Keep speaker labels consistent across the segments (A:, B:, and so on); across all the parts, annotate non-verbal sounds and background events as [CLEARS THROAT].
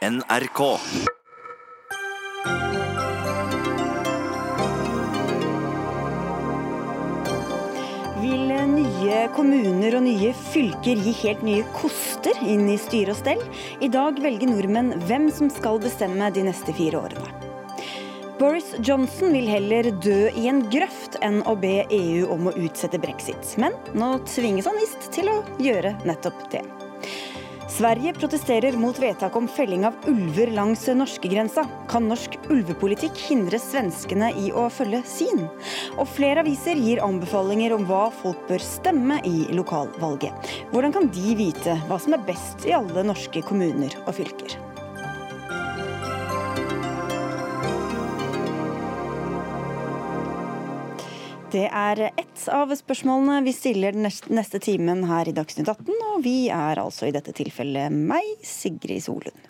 A: NRK.
B: Vil nye kommuner og nye fylker gi helt nye koster inn i styre og stell? I dag velger nordmenn hvem som skal bestemme de neste fire årene. Boris Johnson vil heller dø i en grøft enn å be EU om å utsette brexit. Men nå tvinges han visst til å gjøre nettopp det. Sverige protesterer mot vedtak om felling av ulver langs norskegrensa. Kan norsk ulvepolitikk hindre svenskene i å følge sin? Og flere aviser gir anbefalinger om hva folk bør stemme i lokalvalget. Hvordan kan de vite hva som er best i alle norske kommuner og fylker? Det er ett av spørsmålene vi stiller den neste timen her i Dagsnytt 18, og vi er altså i dette tilfellet meg, Sigrid Solund.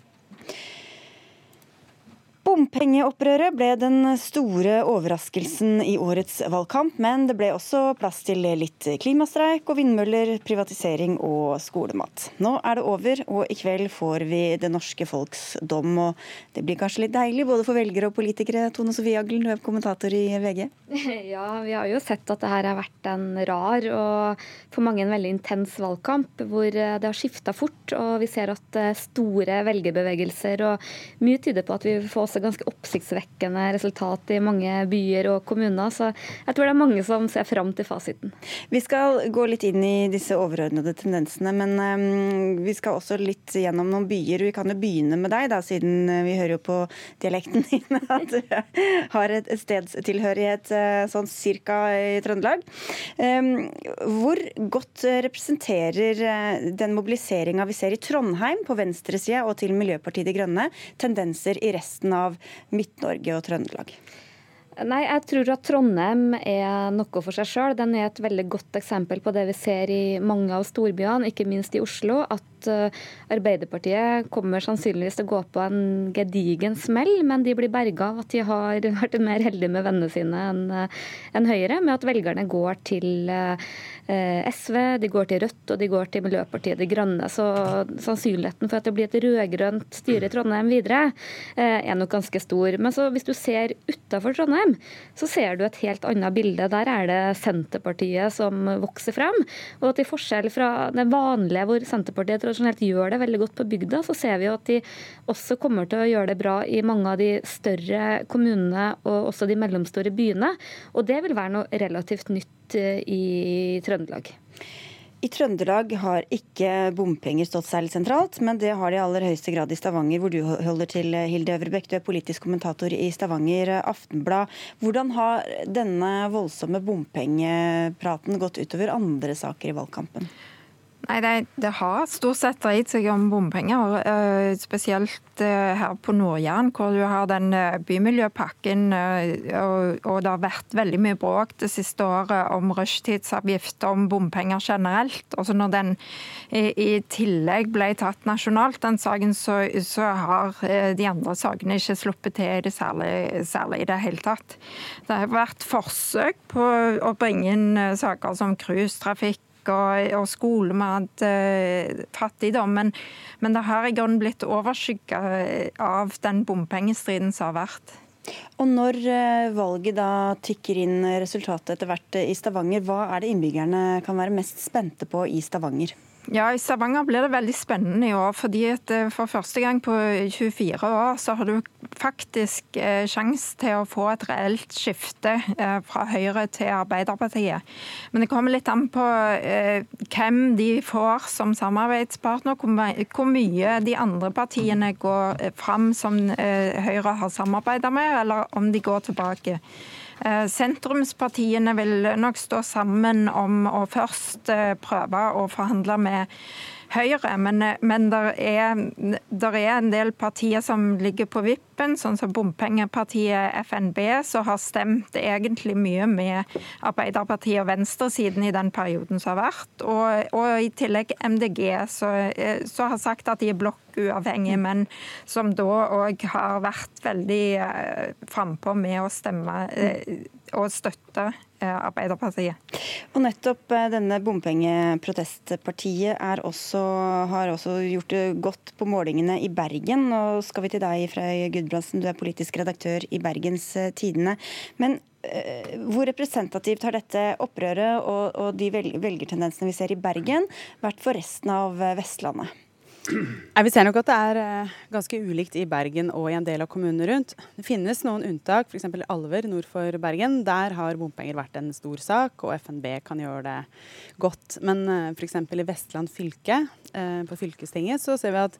B: Bompengeopprøret ble den store overraskelsen i årets valgkamp, men det ble også plass til litt klimastreik og vindmøller, privatisering og skolemat. Nå er det over, og i kveld får vi det norske folks dom. og Det blir kanskje litt deilig både for velgere og politikere. Tone Sofie Aglen, du er kommentator i VG. [LAUGHS]
C: Ja, vi har jo sett at det her har vært en rar og for mange en veldig intens valgkamp, hvor det har skifta fort. Og vi ser at store velgerbevegelser og mye tyder på at vi får også ganske oppsiktsvekkende resultat i mange byer og kommuner. Så jeg tror det er mange som ser fram til fasiten.
B: Vi skal gå litt inn i disse overordnede tendensene, men um, vi skal også litt gjennom noen byer. Vi kan jo begynne med deg, da, siden eh, vi hører jo på dialekten [LAUGHS] din at du har et stedstilhørighet eh, sånn cirka i Trøndelag. Um, hvor godt representerer eh, den mobiliseringa vi ser i Trondheim på venstresida og til Miljøpartiet De Grønne, tendenser i resten av av Midt-Norge og Trøndelag?
C: Nei, jeg tror at Trondheim er noe for seg sjøl. Den er et veldig godt eksempel på det vi ser i mange av storbyene, ikke minst i Oslo. At Eh, Arbeiderpartiet kommer sannsynligvis til å gå på en gedigen smell, men de blir berga av at de har [LAUGHS] vært mer heldige med vennene sine enn eh, en Høyre, med at velgerne går til eh, SV, de går til Rødt og de går til Miljøpartiet De Grønne. Så sannsynligheten for at det blir et rød-grønt styre i Trondheim videre, er nok ganske stor. Men så hvis du ser utafor Trondheim, så ser du et helt annet bilde. Der er det Senterpartiet som vokser frem. Og til forskjell fra det vanlige hvor Senterpartiet tradisjonelt gjør det veldig godt på bygda, så ser vi jo at de også kommer til å gjøre det bra i mange av de større kommunene og også de mellomstore byene. Og det vil være noe relativt nytt eh, i Trøndelag.
B: I Trøndelag har ikke bompenger stått særlig sentralt, men det har det i aller høyeste grad i Stavanger, hvor du holder til, Hilde Øvrebekk. Du er politisk kommentator i Stavanger Aftenblad. Hvordan har denne voldsomme bompengepraten gått utover andre saker i valgkampen?
D: Nei, det, det, har stort sett dreid seg om bompenger. Eh, spesielt eh, her på Nord-Jæren, hvor du har den eh, bymiljøpakken. Og det har vært veldig mye bråk det siste året om rushtidsavgift, om bompenger generelt. Også når den i tillegg ble tatt nasjonalt, den saken, så, så har de andre sakene ikke sluppet til i det særlig, særlig i det hele tatt. Det har vært forsøk på å bringe inn saker som cruisetrafikk og, og med eh, fattigdom. Men, men det har i grunnen blitt overskygga av den bompengestriden som har vært.
B: Og Når eh, valget da tikker inn resultatet etter hvert i Stavanger, hva er det innbyggerne kan være mest spente på i Stavanger?
D: Ja, I Stavanger blir det veldig spennende i år. fordi at eh, For første gang på 24 år så har du faktisk eh, sjanse til å få et reelt skifte eh, fra Høyre til Arbeiderpartiet. Men det kommer litt an på eh, hvem de får som samarbeidspartner. Hvor mye de andre partiene går eh, fram som eh, Høyre har samarbeida med, eller om de går tilbake. Eh, sentrumspartiene vil nok stå sammen om å først eh, prøve å forhandle med Høyre, men, eh, men der er, der er, en del partier som ligger på vippen, sånn som bompengepartiet FNB, som har stemt egentlig mye med Arbeiderpartiet og venstresiden i den perioden som har vært. Og, og i tillegg MDG, som har sagt at de er blokk uavhengig, men som da òg har vært veldig eh, frampå med å stemme eh, og støtte eh, Arbeiderpartiet.
B: Og nettopp eh, denne bompengeprotestpartiet også, har også gjort det godt på målingene i Bergen. Nå skal vi til deg, Frøy Gudbrandsen, du er politisk redaktør i Bergens Tidende. Men eh, hvor representativt har dette opprøret og, og de velgertendensene vi ser i Bergen, vært for resten av Vestlandet?
A: Vi ser nok at det er eh, ganske ulikt i Bergen og i en del av kommunene rundt. Det finnes noen unntak, f.eks. Alver nord for Bergen. Der har bompenger vært en stor sak, og FNB kan gjøre det godt. Men eh, f.eks. i Vestland fylke, eh, på fylkestinget, så ser vi at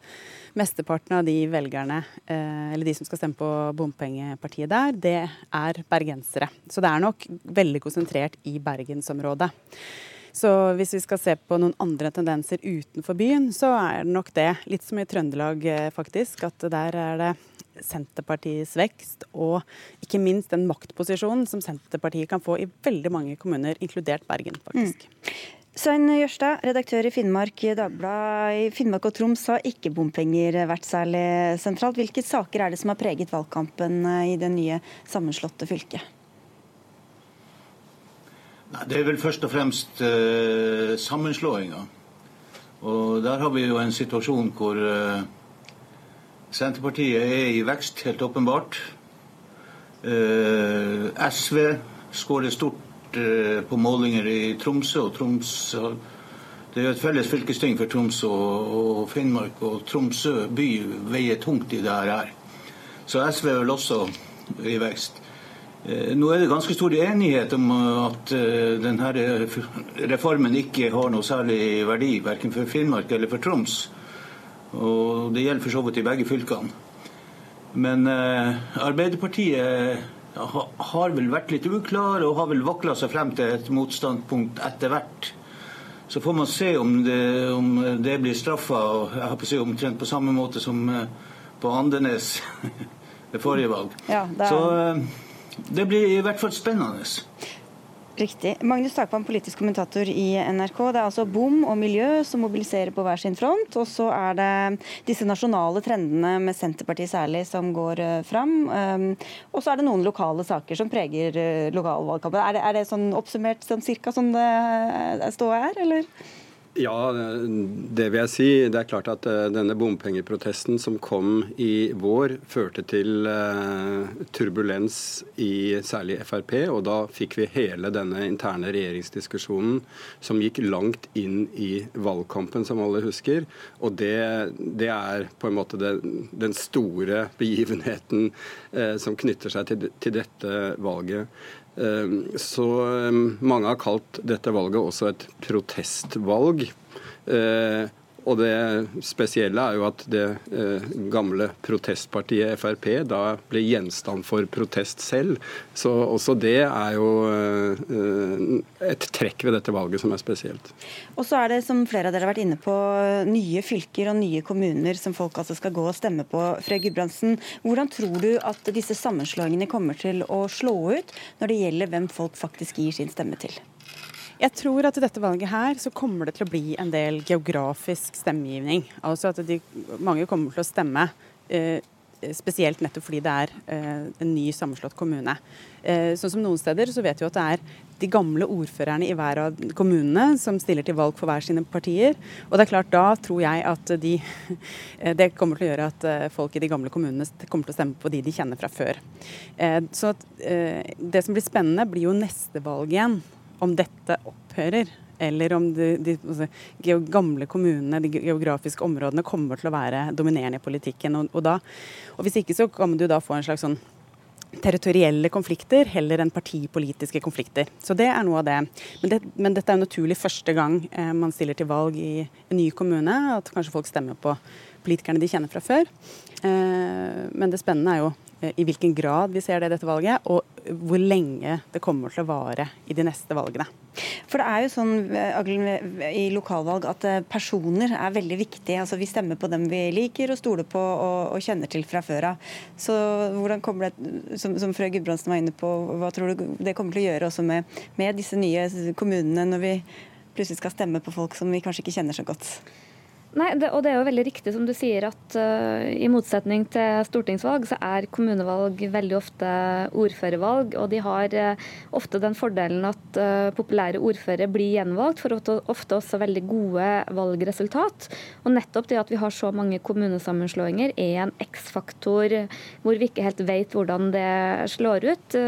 A: mesteparten av de velgerne, eller de som skal stemme på bompengepartiet der, det er bergensere. Så det er nok veldig konsentrert i bergensområdet. Så hvis vi skal se på noen andre tendenser utenfor byen, så er det nok det. Litt som i Trøndelag, eh, faktisk. At der er det Senterpartiets vekst og ikke minst den maktposisjonen som Senterpartiet kan få i veldig mange kommuner, inkludert Bergen, faktisk. Mm.
B: Svein Jørstad, redaktør i Finnmark Dagblad. I Finnmark og Troms har ikke bompenger vært særlig sentralt. Hvilke saker er det som har preget valgkampen eh, i det nye sammenslåtte fylket?
E: Det er vel først og fremst eh, sammenslåinga. Og der har vi jo en situasjon hvor eh, Senterpartiet er i vekst, helt åpenbart. Eh, SV skårer stort på målinger i Tromsø. og Troms Det er jo et felles fylkesting for Troms og, og, Finnmark, og Tromsø by veier tungt i det her. Så SV er vel også i vekst. Eh, nå er det ganske stor enighet om at eh, denne reformen ikke har noe særlig verdi, verken for Finnmark eller for Troms. Og det gjelder for så vidt i begge fylkene. Men eh, Arbeiderpartiet har vel vært litt uklar og har vel vakla seg frem til et motstandpunkt etter hvert. Så får man se om det, om det blir straffa si, omtrent på samme måte som på Andenes ved [LAUGHS] forrige valg. Ja, er... Så det blir i hvert fall spennende.
B: Riktig. Magnus Takvam, politisk kommentator i NRK. Det er altså bom og miljø som mobiliserer på hver sin front. Og så er det disse nasjonale trendene, med Senterpartiet særlig, som går uh, fram. Um, og så er det noen lokale saker som preger uh, lokalvalgkampen. Er det, er det sånn oppsummert sånn cirka sånn det ståa er, eller?
F: Ja, det vil jeg si. Det er klart at eh, denne bompengeprotesten som kom i vår, førte til eh, turbulens i særlig Frp. Og da fikk vi hele denne interne regjeringsdiskusjonen som gikk langt inn i valgkampen, som alle husker. Og det, det er på en måte den, den store begivenheten eh, som knytter seg til, til dette valget. Ehm, så ehm, mange har kalt dette valget også et protestvalg. Eh, og det spesielle er jo at det eh, gamle protestpartiet Frp da ble gjenstand for protest selv. Så også det er jo eh, et trekk ved dette valget som er spesielt.
B: Og så er det, som flere av dere har vært inne på, nye fylker og nye kommuner som folk altså skal gå og stemme på. Frøy Gudbrandsen, hvordan tror du at disse sammenslåingene kommer til å slå ut når det gjelder hvem folk faktisk gir sin stemme til?
A: Jeg tror at i dette valget her så kommer det til å bli en del geografisk stemmegivning. Altså at de, mange kommer til å stemme. Eh, spesielt nettopp fordi det er eh, en ny sammenslått kommune. Eh, sånn som Noen steder så vet vi at det er de gamle ordførerne i hver av kommunene som stiller til valg for hver sine partier. Og det er klart Da tror jeg at de, eh, det kommer til å gjøre at eh, folk i de gamle kommunene kommer til å stemme på de de kjenner fra før. Eh, så at, Det som blir spennende, blir jo neste valg igjen om dette opphører, eller om de, de, altså, gamle kommunene, de geografiske områdene, kommer til å være dominerende i politikken. Og, og, da, og Hvis ikke så kan du da få en slags sånn territorielle konflikter heller enn partipolitiske konflikter. Så det er noe av det. Men, det, men dette er jo naturlig første gang eh, man stiller til valg i en ny kommune. At kanskje folk stemmer på politikerne de kjenner fra før. Eh, men det spennende er jo i hvilken grad vi ser det i dette valget, og hvor lenge det kommer til å vare i de neste valgene.
B: For det er jo sånn eh, i lokalvalg at eh, personer er veldig viktige. Altså Vi stemmer på dem vi liker og stoler på og, og kjenner til fra før av. Så hvordan kommer det, som, som Frøy Gudbrandsen var inne på, hva tror du det kommer til å gjøre også med, med disse nye kommunene, når vi plutselig skal stemme på folk som vi kanskje ikke kjenner så godt?
C: Nei, det, og det er jo veldig riktig som du sier at uh, i motsetning til stortingsvalg, så er kommunevalg veldig ofte ordførervalg. Og de har uh, ofte den fordelen at uh, populære ordførere blir gjenvalgt for ofte, også veldig gode valgresultat. Og nettopp det at vi har så mange kommunesammenslåinger er en X-faktor hvor vi ikke helt vet hvordan det slår ut.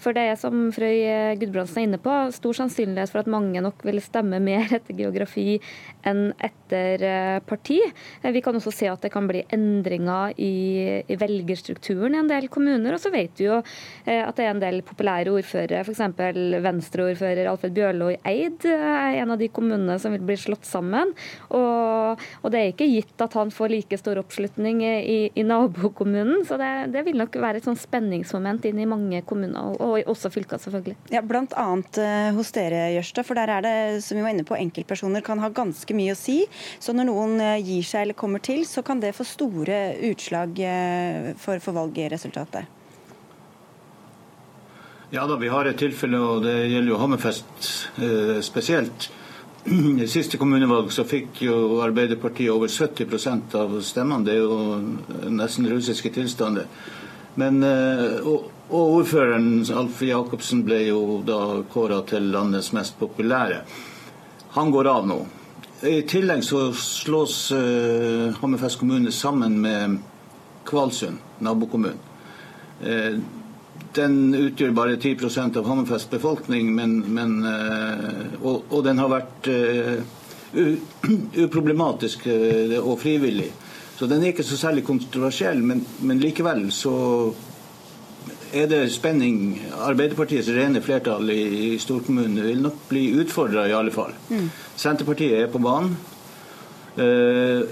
C: For det er som Frøy Gudbrandsen er inne på, stor sannsynlighet for at mange nok vil stemme mer etter geografi enn etter eh, parti. Eh, vi kan også se at det kan bli endringer i, i velgerstrukturen i en del kommuner. Og så vet vi jo eh, at det er en del populære ordførere, f.eks. Venstre-ordfører Alfred Bjørlo i Eid er en av de kommunene som vil bli slått sammen. Og, og det er ikke gitt at han får like stor oppslutning i, i nabokommunen. Så det, det, vil nok være et sånn spenningsmoment inn i mange kommuner. og og også fylka, selvfølgelig.
B: Ja, Blant annet uh, hos dere, Jørstad. For der er det, som vi var inne på, enkeltpersoner kan ha ganske mye å si. Så når noen uh, gir seg eller kommer til, så kan det få store utslag uh, for, for valgresultatet.
E: Ja da, vi har et tilfelle, og det gjelder jo Hammerfest spesielt. I siste kommunevalg så fikk jo Arbeiderpartiet over 70% av stemmene. Det er jo nesten russiske tilstander. Men, og, og ordføreren Alf Jacobsen ble jo da kåra til landets mest populære. Han går av nå. I tillegg så slås eh, Hammerfest kommune sammen med Kvalsund, nabokommunen. Eh, den utgjør bare 10% av Hammerfest befolkning, men, men, uh, og, og, den har vært [CLEARS THROAT] uproblematisk og frivillig. Så den er ikke så særlig kontroversiell, men, men likevel så er det spenning. Arbeiderpartiets rene flertall i, storkommunen vil nok bli utfordra, i alle fall. Mm. Senterpartiet er på banen. Uh,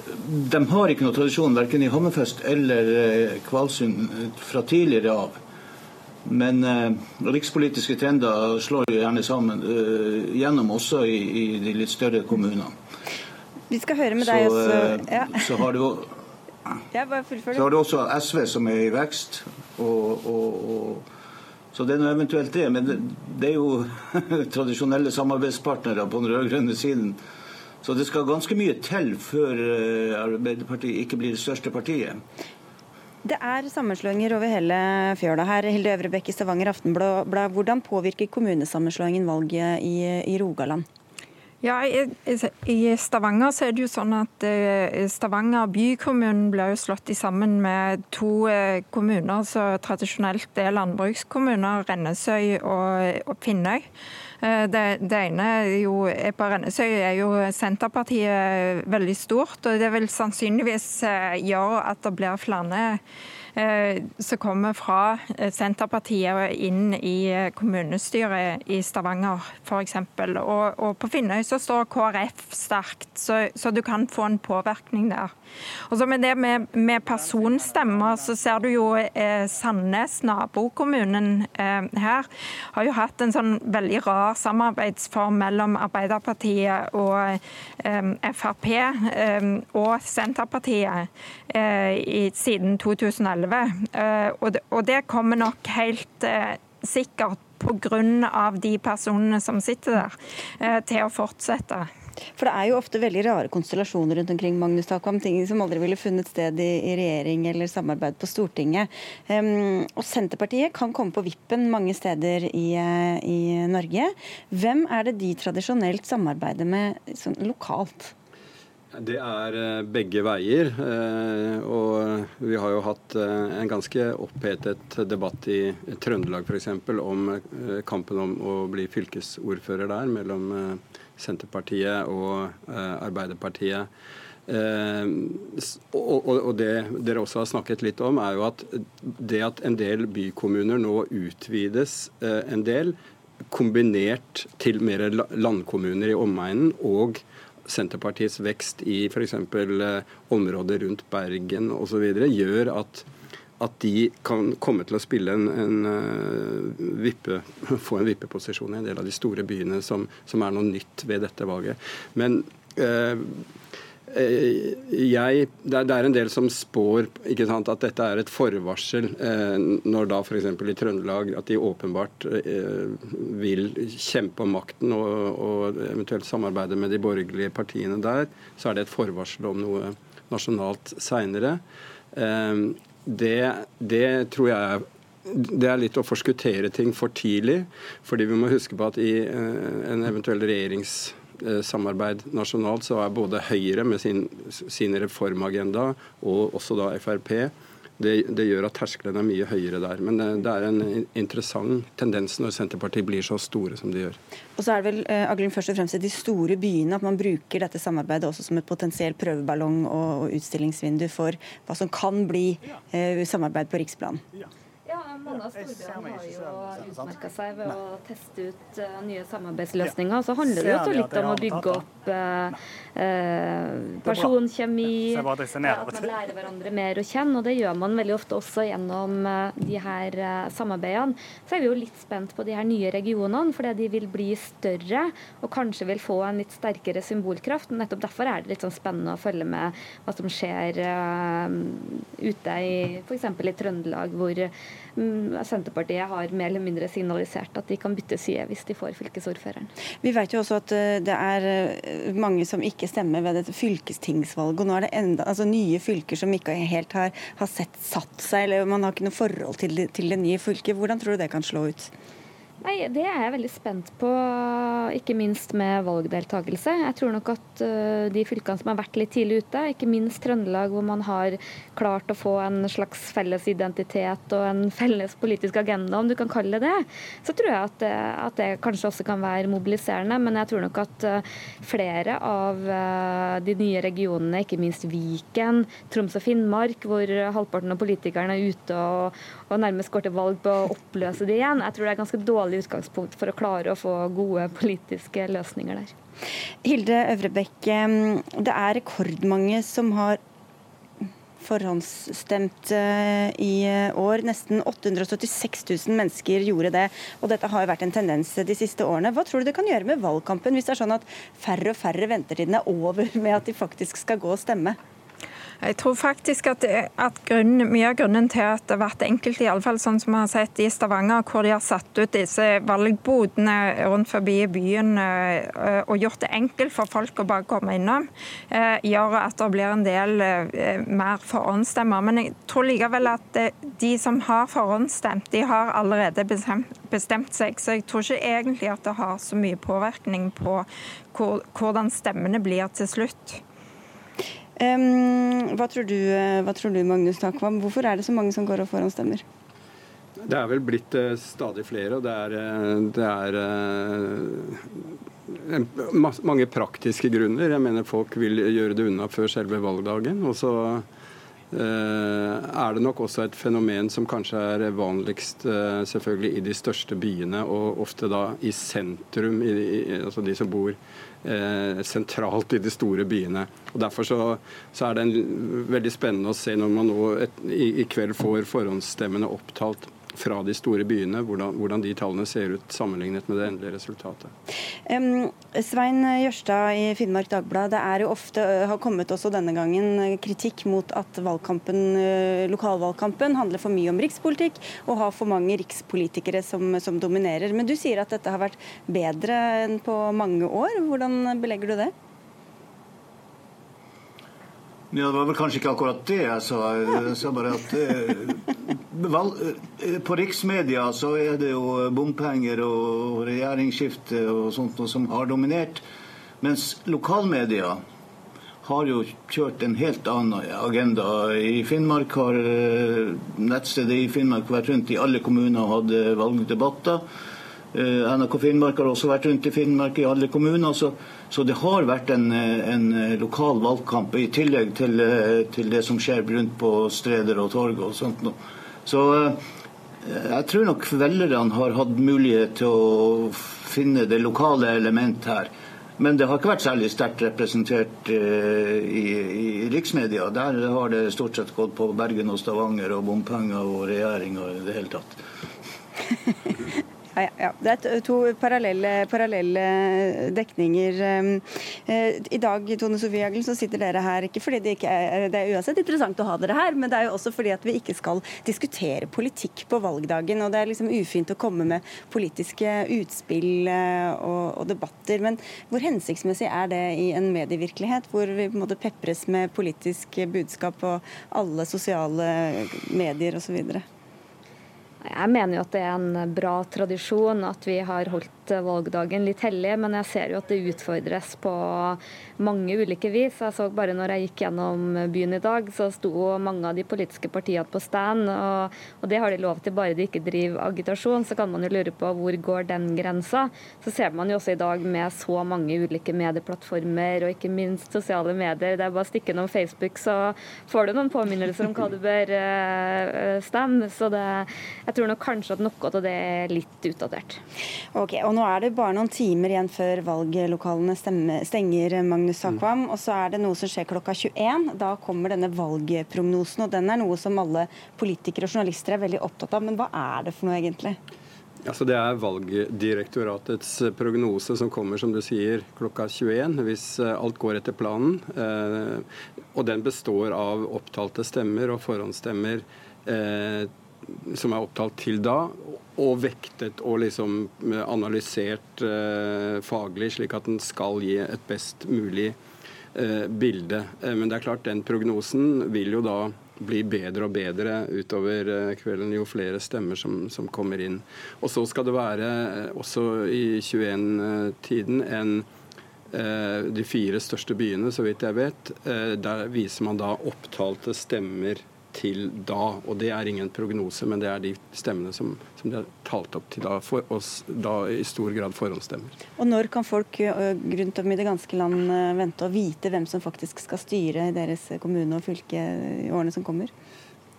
E: de har ikke noe tradisjon verken i Hammerfest eller uh, Kvalsund fra tidligere av. Men rikspolitiske trender slår jo gjerne sammen gjennom også i, i, de litt større kommunene.
B: Vi skal høre med deg så, også.
E: Ja. så har du [LAUGHS]
B: ja,
E: så har du også SV som er i vekst. Og, og, og, så det er noe eventuelt det. Men det, er jo [LAUGHS] tradisjonelle samarbeidspartnere på den rød-grønne siden. Så det skal ganske mye til før eh, Arbeiderpartiet ikke blir det største partiet.
B: Det er sammenslåinger over hele fjøla her. Hilde Øvrebekk i Stavanger Aftenblad. Hvordan påvirker kommunesammenslåingen valget i, i Rogaland?
D: Ja, I Stavanger så er det jo sånn at eh, Stavanger bykommunen ble jo slått sammen med to eh, kommuner som tradisjonelt er landbrukskommuner, Rennesøy og Finnøy. Eh, det, det ene jo, på Rennesøy er jo Senterpartiet veldig stort, og det vil sannsynligvis gjøre at det blir flere som kommer fra eh, Senterpartiet inn i eh, kommunestyret i Stavanger f.eks. Og, og på Finnøy så står KrF sterkt, så, så, du kan få en påvirkning der. Og så Med det med, med personstemmer, så ser du jo eh, Sandnes, nabokommunen eh, her, har jo hatt en sånn veldig rar samarbeidsform mellom Arbeiderpartiet og eh, Frp og Senterpartiet i, siden 2011. 2011. Eh, og det, kommer nok helt eh, sikkert pga. de personene som sitter der, eh, til å fortsette.
B: For det er jo ofte veldig rare konstellasjoner rundt omkring Magnus Takvam, ting som aldri ville funnet sted i, i regjering eller samarbeid på Stortinget. Um, og Senterpartiet kan komme på vippen mange steder i, i Norge. Hvem er det de tradisjonelt samarbeider med sånn, lokalt?
F: Det er eh, begge veier. Eh, og vi har jo hatt eh, en ganske opphetet debatt i Trøndelag f.eks. om kampen om å bli fylkesordfører der, mellom Senterpartiet og Arbeiderpartiet. Og det dere også har snakket litt om, er jo at det at en del bykommuner nå utvides en del, kombinert til mer landkommuner i omegnen og Senterpartiets vekst i f.eks. Eh, områder rundt Bergen osv. gjør at, at de kan komme til å spille en, en uh, vippe, [LAUGHS] få en vippeposisjon i en del av de store byene, som, som, er noe nytt ved dette valget. Men Eh, jeg, det, er, en del som spår sant, at dette er et forvarsel eh, når da f.eks. i Trøndelag at de åpenbart eh, vil kjempe om makten og, og, eventuelt samarbeide med de borgerlige partiene der, så er det et forvarsel om noe nasjonalt seinere. Eh, det, det tror jeg det er litt å forskuttere ting for tidlig. fordi vi må huske på at i eh, en eventuell regjerings Eh, samarbeid nasjonalt, så er både Høyre med sin, sin reformagenda og også da Frp det, det, gjør at terskelen er mye høyere der. Men det, eh, det, er en interessant tendens når Senterpartiet blir så store som de gjør.
B: Og så er det vel eh, Aglin, først og fremst i de store byene at man bruker dette samarbeidet også som et potensiell prøveballong og, og utstillingsvindu for hva som kan bli eh, samarbeid på riksplan. Ja.
C: Mange av storbyene har jo utmerka seg ved å teste ut uh, nye samarbeidsløsninger. Så handler det jo litt om å bygge opp uh, uh, personkjemi, at man lærer hverandre mer å kjenne. Og det gjør man veldig ofte også gjennom de her samarbeidene. Så er vi jo litt spent på de her nye regionene, fordi de vil bli større og kanskje vil få en litt sterkere symbolkraft. Nettopp derfor er det litt sånn spennende å følge med hva som skjer ute i f.eks. i Trøndelag, hvor Senterpartiet har mer eller mindre signalisert at de kan bytte side hvis de får fylkesordføreren.
B: Vi vet jo også at eh, det er eh, mange som ikke stemmer ved dette fylkestingsvalget. og Nå er det enda, altså nye fylker som ikke helt har, har sett, satt seg, eller man har ikke noe forhold til, til det nye fylket. Hvordan tror du det kan slå ut?
C: Nei, Det er jeg veldig spent på, ikke minst med valgdeltakelse. Jeg tror nok at uh, de fylkene som har vært litt tidlig ute, ikke minst Trøndelag, hvor man har klart å få en slags felles identitet og en felles politisk agenda, om du kan kalle det det, så tror jeg at at det kanskje også kan være mobiliserende. Men jeg tror nok at uh, flere av uh, de nye regionene, ikke minst Viken, Troms og Finnmark, hvor halvparten av politikerne er ute og, og nærmest går til valg på å oppløse det igjen, jeg tror det er ganske dårlig utgangspunkt for å klare å få gode politiske løsninger der.
B: Hilde Øvrebekk, det er rekordmange som har forhåndsstemt eh, i år. Nesten 876 000 mennesker gjorde det. og Dette har vært en tendens de siste årene. Hva tror du det kan gjøre med valgkampen, hvis det er sånn at færre og færre ventetiden er over med at de faktisk skal gå og stemme?
D: Jeg tror faktisk at, at grunn, mye av grunnen til at vært enkelte, i alle fall sånn som vi har sett i Stavanger, hvor de har satt ut disse valgbodene rundt forbi byen eh, og gjort det enkelt for folk å bare komme innom, eh, gjør at det blir en del eh, mer forhåndsstemmer. Men jeg tror likevel at de som har forhåndsstemt, de har allerede bestemt seg. Så jeg tror ikke egentlig at det har så mye påvirkning på hvordan stemmene blir til slutt.
B: Hva, tror du, eh, hva, tror du, Magnus Takvam? Hvorfor er det så mange som går og forhåndsstemmer?
F: Det er vel blitt uh, stadig flere, og det er, uh, det er mange praktiske grunner. Jeg mener folk vil gjøre det unna før selve valgdagen. Og så er det nok også et fenomen som kanskje er vanligst selvfølgelig i de største byene, og ofte da i sentrum, i, altså de som bor eh, sentralt i de store byene. Og Derfor så, så, er det en, veldig spennende å se når man nå et, i, i, kveld får forhåndsstemmene opptalt fra de store byene, hvordan, hvordan, de tallene ser ut sammenlignet med det endelige resultatet.
B: Um, Svein Jørstad i Finnmark Dagblad, det er jo ofte, har kommet også denne gangen kritikk mot at valgkampen, lokalvalgkampen handler for mye om rikspolitikk og har for mange rikspolitikere som, som dominerer. Men du sier at dette har vært bedre enn på mange år. Hvordan belegger du det?
E: Ja, Det var vel kanskje ikke akkurat det jeg sa. Jeg sa bare at eh, eh, på riksmedia så er det jo bompenger og regjeringsskifte og sånt som har dominert. Mens lokalmedia har jo kjørt en helt annen agenda. I Finnmark har eh, nettstedet i Finnmark vært rundt i alle kommuner og hadde valgdebatter. NRK Finnmark har også vært rundt i Finnmark i alle kommuner. så så det har vært en, en lokal valgkamp i tillegg til, til, det som skjer rundt på streder og torg og sånt. Så eh, jeg tror nok velgerne har hatt mulighet til å finne det lokale element her. Men det har ikke vært særlig sterkt representert uh, i, i, riksmedia. Der har det stort sett gått på Bergen og Stavanger og bompenger og regjeringa i det hele tatt. [LAUGHS]
B: Ja, ja. Det er to parallelle, parallelle, dekninger. Eh, I dag Tone Sofie Aglen, så sitter dere her ikke fordi det ikke er Det er uansett interessant å ha dere her, men det er jo også fordi at vi ikke skal diskutere politikk på valgdagen. og Det er liksom ufint å komme med politiske utspill eh, og, og debatter. Men hvor hensiktsmessig er det i en medievirkelighet hvor vi på en måte pepres med politisk budskap på alle sosiale medier osv.?
C: Jeg mener jo at det er en bra tradisjon at vi har holdt valgdagen litt hellig, men jeg ser jo at det utfordres på mange ulike vis. Jeg så bare når jeg gikk gjennom byen i dag, så sto mange av de politiske partiene på stand. Og, og det har de lov til bare de ikke driver agitasjon. Så kan man jo lure på hvor går den grensa. Så ser man jo også i dag med så mange ulike medieplattformer og ikke minst sosiale medier. Det er bare å stikke innom Facebook, så får du noen påminnelser om hva du bør uh, stemme. Så det, jeg tror nok kanskje at noe av det er litt utdatert.
B: Okay, og nå er det bare noen timer igjen før valglokalene stenger, Magnus Akvam. Mm. Og så er det noe som skjer klokka 21. Da kommer denne valgprognosen. Og den er noe som alle politikere og journalister er veldig opptatt av. Men hva er det for noe, egentlig?
F: Altså det er Valgdirektoratets prognose som kommer som du sier, klokka 21, hvis eh, alt går etter planen. Eh, og den består av opptalte stemmer og forhåndsstemmer eh, som er opptalt til da, og vektet og liksom eh, analysert eh, faglig, slik at den skal gi et best mulig eh, bilde. Eh, men det er klart, den prognosen vil jo da bli bedre og bedre utover eh, kvelden jo flere stemmer som, som kommer inn. Og så skal det være også i 21-tiden en de fire største byene, så vidt jeg vet. Der viser man da opptalte stemmer til da. Og det er ingen prognose, men det er de stemmene som, som de har talt opp til da, for oss da i stor grad forhåndsstemmer.
B: Og når kan folk rundt om i det ganske land vente å vite hvem som faktisk skal styre deres kommune og fylke i årene som kommer?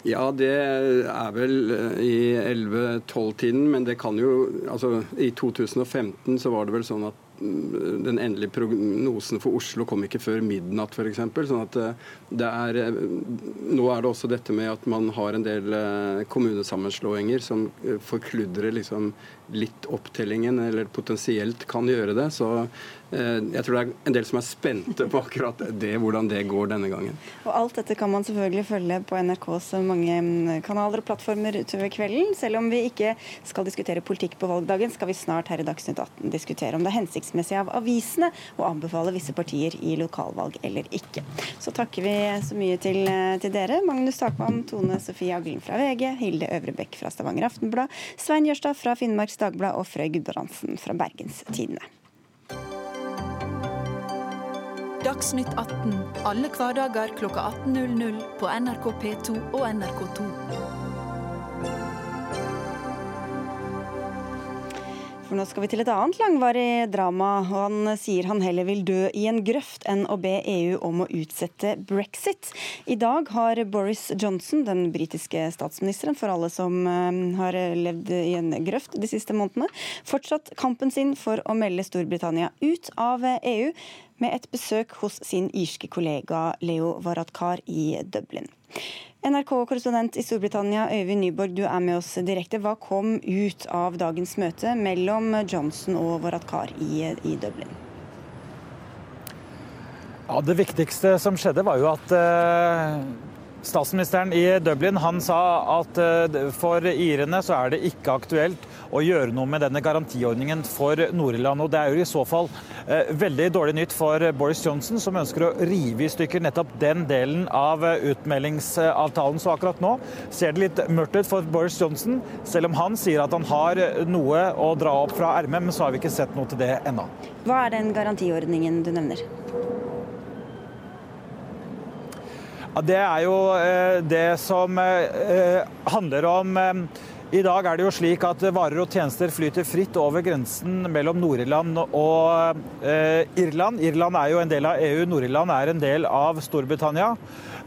F: Ja, det er vel i 11-12-tiden, men det kan jo Altså, i 2015 så var det vel sånn at den endelige prognosen for Oslo kom ikke før midnatt, f.eks. Sånn at eh, det er eh, Nå er det også dette med at man har en del eh, kommunesammenslåinger som forkludrer liksom litt opptellingen, eller potensielt kan gjøre det. Så jeg tror det er en del som er spente på akkurat det, hvordan det går denne gangen.
B: Og Alt dette kan man selvfølgelig følge på NRKs mange mm, kanaler og plattformer utover kvelden. Selv om vi ikke skal diskutere politikk på valgdagen, skal vi snart her i Dagsnytt 18 diskutere om det er hensiktsmessig av avisene å anbefale visse partier i lokalvalg eller ikke. Så takker vi så mye til, eh, til dere. Magnus Takvam, Tone Sofie Aglen fra VG, Hilde Øvrebekk fra Stavanger Aftenblad, Svein Jørstad fra Finnmarks Dagblad og Frøy Gudbrandsen fra Bergenstidene.
G: Dagsnytt 18 alle hverdager kl 18.00 på NRK P2 og NRK2.
B: For nå skal vi til et annet langvarig drama. Han sier han heller vil dø i en grøft enn å be EU om å utsette brexit. I dag har Boris Johnson, den britiske statsministeren for alle som eh, har levd i en grøft de siste månedene, fortsatt kampen sin for å melde Storbritannia ut av EU, med et besøk hos sin irske kollega Leo Varadkar i Dublin. NRK-korrespondent i Storbritannia, Øyvind Nyborg, du er med oss direkte. Hva kom ut av dagens møte mellom Johnson og Varadkar i, i Dublin?
H: Ja, Det viktigste som skjedde, var jo at uh, statsministeren i Dublin han sa at uh, for irene så er det ikke aktuelt å gjøre noe med denne garantiordningen for Nord-Irland. Og det er jo i så fall eh, veldig dårlig nytt for Boris Johnson, som ønsker å rive i stykker nettopp den delen av eh, utmeldingsavtalen. Så akkurat nå ser det litt mørkt ut for Boris Johnson, selv om han sier at han har noe å dra opp fra ermet, men så har vi ikke sett noe til det ennå.
B: Hva er den garantiordningen du nevner?
H: Det er jo eh, det som eh, handler om i dag er det jo slik at varer og tjenester flyter fritt over grensen mellom Nord-Irland og eh, Irland. Irland er jo en del av EU, Nord-Irland er en del av Storbritannia.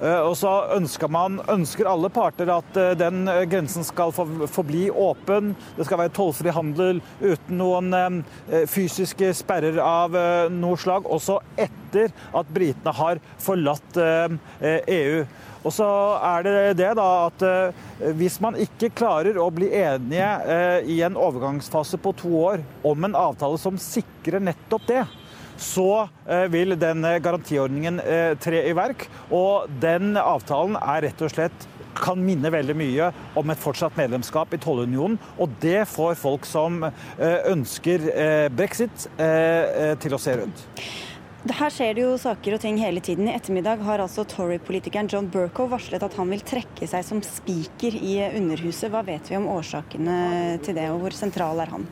H: Eh, og så ønsker, man, ønsker alle parter at eh, den grensen skal forbli åpen. Det skal være tollfri handel uten noen eh, fysiske sperrer av eh, noe slag, også etter at britene har forlatt EU. Og så er det det da at hvis man ikke klarer å bli enige i en overgangsfase på to år om en avtale som sikrer nettopp det, så vil den garantiordningen tre i verk. Og den avtalen er rett og slett kan minne veldig mye om et fortsatt medlemskap i tollunionen. Og det får folk som eh, ønsker eh, brexit, eh, til å se rundt.
B: Her skjer det jo saker og ting hele tiden. I ettermiddag har altså Tory-politikeren John Burkow varslet at han vil trekke seg som spiker i Underhuset. Hva vet vi om årsakene til det, og hvor sentral er han?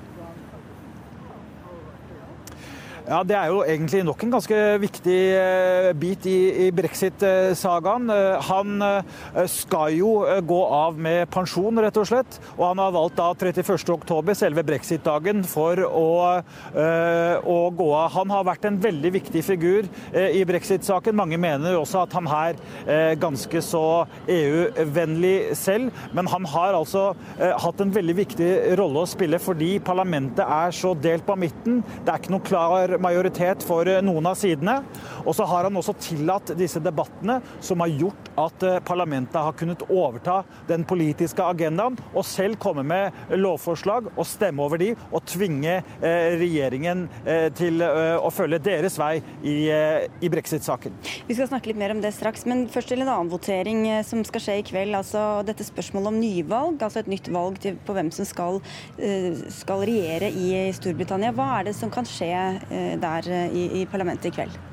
H: Ja, Det er jo egentlig nok en ganske viktig eh, bit i, i brexit-sagaen. Eh, han eh, skal jo gå av med pensjon, rett og slett. Og han har valgt da 31.10, selve brexit-dagen, for å, å, gå av. Han har vært en veldig viktig figur i brexit-saken. Mange mener også at han er ganske så EU-vennlig selv. Men han har altså hatt en veldig viktig rolle å spille fordi parlamentet er så delt på midten. Det er ikke noe klar majoritet for eh, noen av sidene. Og så har han også tillatt disse debattene som har gjort at eh, parlamentet har kunnet overta den politiske agendaen og selv komme med lovforslag og stemme over de og tvinge eh, regjeringen til å følge deres vei i, i brexit-saken.
B: Vi skal snakke litt mer om det straks, men først til en annen votering som skal skje i kveld. altså Dette spørsmålet om nyvalg, altså et nytt valg på hvem som skal, skal regjere i Storbritannia. Hva er det som kan skje der eh, i, i parlamentet i kveld?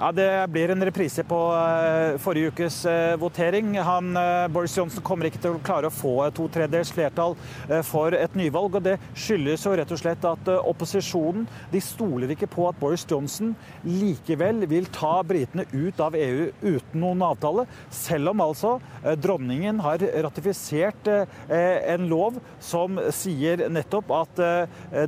H: Ja, Det blir en reprise på uh, forrige ukes uh, votering. Han, uh, Boris Johnson kommer ikke til å klare å få to tredjedels flertall for et nyvalg. og Det skyldes jo rett og slett at opposisjonen de stoler ikke på at Boris Johnson likevel vil ta britene ut av EU uten noen avtale, selv om altså dronningen har ratifisert en lov som sier nettopp at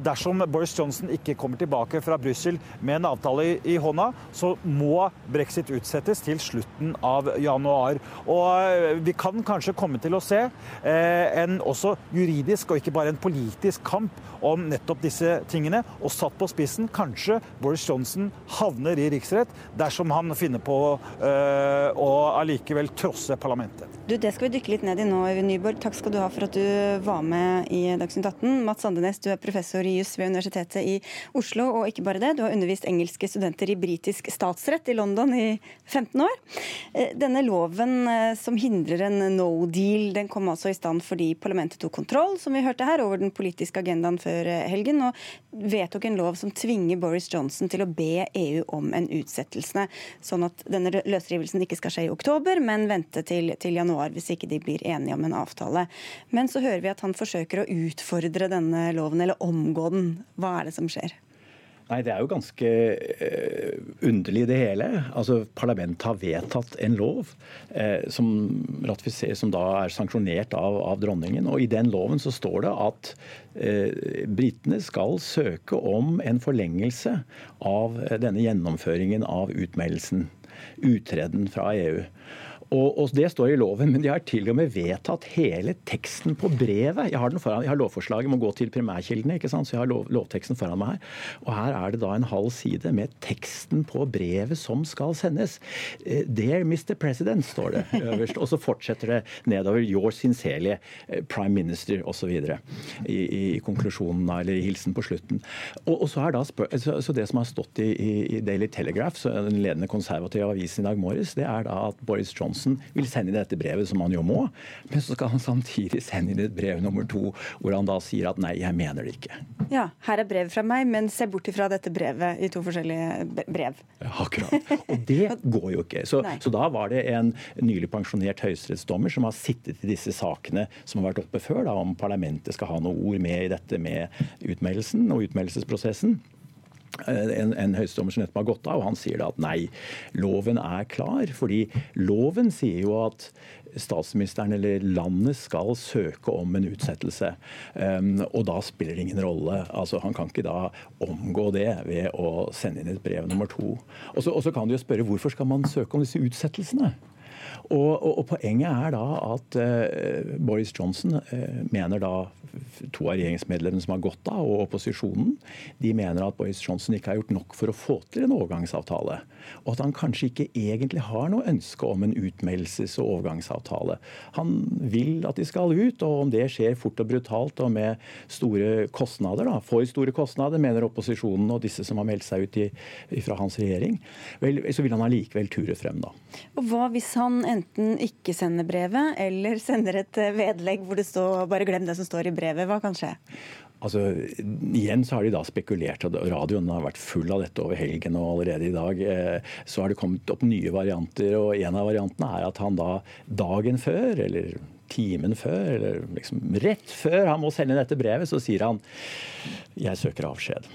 H: dersom Boris Johnson ikke kommer tilbake fra Brussel med en avtale i hånda, så må må brexit utsettes til slutten av januar. Og eh, vi kan kanskje komme til å se eh, en også juridisk og ikke bare en politisk kamp om nettopp disse tingene. Og satt på spissen, kanskje Boris Johnson havner i riksrett dersom han finner på eh, å allikevel trosse parlamentet.
B: Du, Det skal vi dykke litt ned i nå, Øyvind Nyborg. Takk skal du ha for at du var med i Dagsnytt 18. Mats Andenes, du er professor i juss ved Universitetet i Oslo, og ikke bare det, du har undervist engelske studenter i britisk statsrett statsrett i London i 15 år. Eh, denne loven eh, som hindrer en no deal, den kom altså i stand fordi parlamentet tok kontroll som vi hørte her, over den politiske agendaen før eh, helgen, og vedtok en lov som tvinger Boris Johnson til å be EU om en utsettelse, sånn at denne løsrivelsen ikke skal skje i oktober, men vente til, til januar hvis ikke de blir enige om en avtale. Men så hører vi at han forsøker å utfordre denne loven, eller omgå den. Hva er det som skjer?
I: Nei, Det er jo ganske uh, underlig, det hele. Altså, Parlamentet har vedtatt en lov uh, som, som, da er sanksjonert av, av, dronningen. og I den loven så står det at uh, britene skal søke om en forlengelse av denne gjennomføringen av utmeldelsen. Uttreden fra EU. Og, og, Det står i loven, men de har til og med vedtatt hele teksten på brevet. Jeg har, foran, jeg har lovforslaget, må gå til primærkildene, ikke sant? så jeg har lov, lovteksten foran meg. Og Her er det da en halv side med teksten på brevet som skal sendes. Eh, Dear Mr. President, står det øverst. Og så fortsetter det nedover. Your sincerely eh, Prime Minister osv. I, I konklusjonen, eller i hilsen på slutten. Og, og så, er da så, så, Det som har stått i, i Daily Telegraph, den ledende konservative avisen i dag morges, det er da at Boris Johnson Johnsen vil sende dette brevet, som han jo må. Men så skal han samtidig sende inn et brev nummer to, hvor han da sier at nei, jeg mener det ikke.
B: Ja, her er brevet fra meg, men se bort ifra dette brevet i to forskjellige brev.
I: Ja, akkurat. Og det [LAUGHS] går jo ikke. Så, så da var det en nylig pensjonert høyesterettsdommer som har sittet i disse sakene som har vært oppe før, da, om parlamentet skal ha noe ord med i dette med utmeldelsen og utmeldelsesprosessen. Eh, en, en høyestedommer som nettopp har gått av, og han sier da at nei, loven er klar. Fordi loven sier jo at statsministeren eller landet skal søke om en utsettelse. Um, og da spiller det ingen rolle. Altså, han kan ikke da omgå det ved å sende inn et brev nummer to. Og så, kan du jo spørre hvorfor skal man søke om disse utsettelsene? Og, og, og Poenget er da at uh, Boris Johnson uh, mener da to av regjeringsmedlemmene som har gått av, og opposisjonen, de mener at Boris Johnson ikke har gjort nok for å få til en overgangsavtale. Og at han kanskje ikke egentlig har noe ønske om en utmeldelses- og overgangsavtale. Han vil at de skal ut, og om det skjer fort og brutalt og med store kostnader, da, for store kostnader, mener opposisjonen og disse som har meldt seg ut i, fra hans regjering, vel, så vil han allikevel ture frem, da.
B: Og Hva hvis han enten ikke sender brevet, eller sender et vedlegg hvor det står 'bare glem det som står i brevet'? Hva kan skje?
I: Altså, igjen så har de da spekulert, og radioen har vært full av dette over helgen. Og allerede i dag eh, så har det kommet opp nye varianter. og En av variantene er at han da dagen før, eller timen før, eller liksom rett før han må sende dette brevet, så sier han jeg søker avskjed.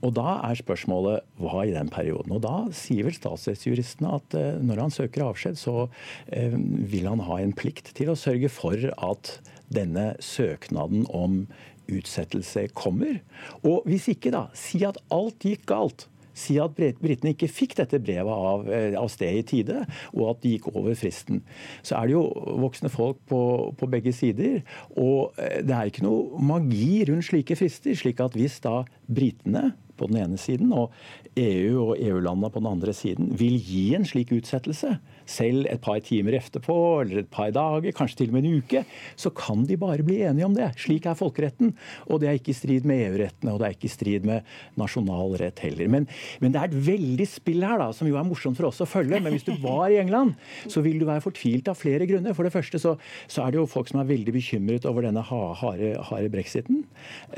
I: Og Da er spørsmålet hva i den perioden. Og Da sier vel statsrettsjuristene at eh, når han søker avskjed, så eh, vil han ha en plikt til å sørge for at denne søknaden om utsettelse kommer. Og hvis ikke, da, si at alt gikk galt si at britene ikke fikk dette brevet av, eh, av, sted i tide, og at de gikk over fristen. Så er det jo voksne folk på, på, begge sider. Og det er ikke noe magi rundt slike frister. slik at hvis da britene på den ene siden og EU og EU-landene på den andre siden vil gi en slik utsettelse, selv et par timer etterpå eller et par dager, kanskje til og med en uke, så kan de bare bli enige om det. Slik er folkeretten. Og det er ikke i strid med EU-rettene, og det er ikke i strid med nasjonal rett heller. Men, men, det er et veldig spill her, da, som jo er morsomt for oss å følge. Men hvis du var i England, så vil du være fortvilt av flere grunner. For det første så, så er det jo folk som er veldig bekymret over denne harde, harde brexiten.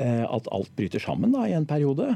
I: Eh, at alt bryter sammen da, i en periode.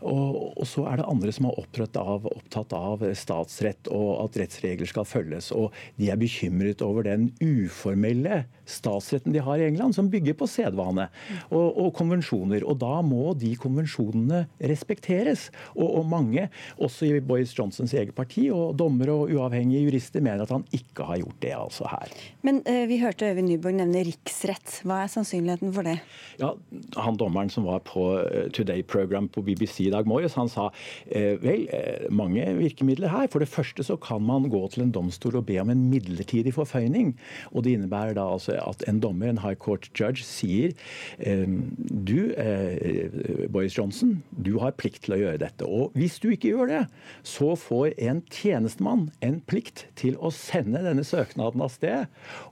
I: Og, og, så er det andre som er opptatt av, opptatt av statsrett og at rettsregler skal følges. Og de er bekymret over den uformelle statsretten de har i England, som bygger på sedvane og, og konvensjoner. Og da må de konvensjonene respekteres. Og, og, mange, også i Boris Johnsons eget parti, og dommere og uavhengige jurister, mener at han ikke har gjort det altså her.
B: Men uh, vi hørte Øyvind Nyborg nevne riksrett. Hva er sannsynligheten for det?
I: Ja, Han dommeren som var på uh, Today-program på BBC i dag morges, han sa eh, vel, mange virkemidler her. For det første så kan man gå til en domstol og be om en midlertidig forføyning. Og det innebærer da altså at en dommer, en high court judge, sier ehm, du, eh, Boris Johnson, du har plikt til å gjøre dette. Og hvis du ikke gjør det, så får en tjenestemann en plikt til å sende denne søknaden av sted.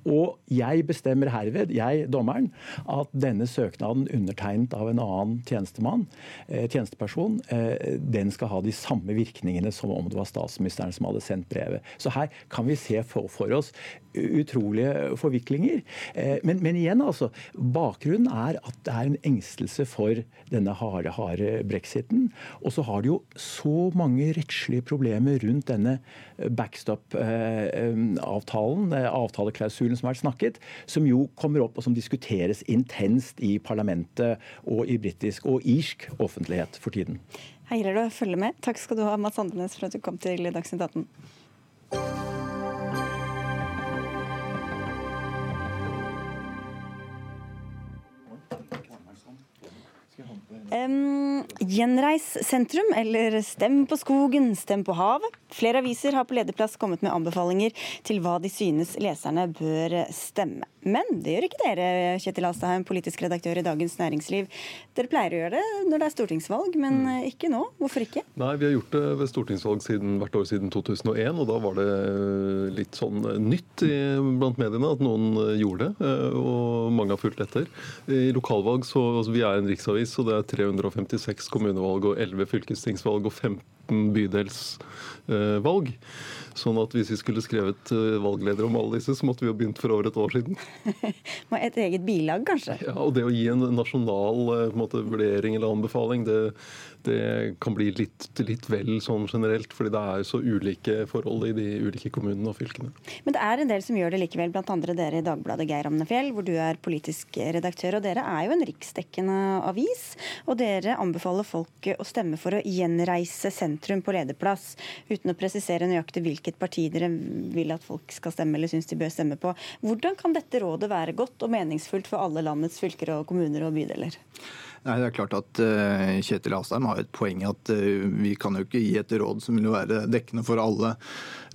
I: Og jeg bestemmer herved, jeg dommeren, at denne søknaden undertegnet av en annen tjenestemann, eh, tjenesteperson, eh, den skal ha de samme virkningene som om det var statsministeren som hadde sendt brevet. Så her kan vi se for, for oss utrolige forviklinger. Eh, men, men, igjen, altså. Bakgrunnen er at det er en engstelse for denne harde, harde brexiten. Og så har de jo så mange rettslige problemer rundt denne backstop-avtalen, eh, avtaleklausulen som har vært snakket, som jo kommer opp og som diskuteres intenst i parlamentet og i britisk og irsk offentlighet for tiden.
B: Her gjelder det å følge med. Takk skal du ha, Mads Andenes, for at du kom til Dagsnytt 18. Um, gjenreis sentrum, eller stem på skogen, stem på havet. Flere aviser har på lederplass kommet med anbefalinger til hva de synes leserne bør stemme. Men det gjør ikke dere, Kjetil Astheim, politisk redaktør i Dagens Næringsliv. Dere pleier å gjøre det når det er stortingsvalg, men mm. ikke nå. Hvorfor ikke?
J: Nei, Vi har gjort det ved stortingsvalg siden, hvert år siden 2001, og da var det litt sånn nytt i, blant mediene at noen gjorde det, og mange har fulgt etter. I lokalvalg så altså, Vi er en riksavis, og det er 356 kommunevalg og 11 fylkestingsvalg og 15 bydelsvalg. Sånn at hvis vi skulle skrevet valgledere valgleder om alle disse, så måtte vi jo begynt for over et år siden. [LAUGHS]
B: et eget bilag, kanskje?
J: Ja, og det å gi en nasjonal eh, en måte, vurdering eller anbefaling, det, det kan bli litt, litt, vel sånn generelt. fordi det er så ulike forhold i de ulike kommunene og fylkene.
B: Men det er en del som gjør det likevel, andre dere i Dagbladet, Geir Amnefjell, hvor du er politisk redaktør. Og dere er jo en riksdekkende avis, og dere anbefaler folk å stemme for å gjenreise sentrum på lederplass, uten å presisere nøyaktig hvilket parti dere vil at folk skal stemme eller syns de bør stemme på. Hvordan kan dette rådet være godt og meningsfullt for alle landets fylker og kommuner og bydeler?
K: Nei, det er klart at uh, Kjetil Asheim har et poeng at uh, vi kan jo ikke gi et råd som vil være dekkende for alle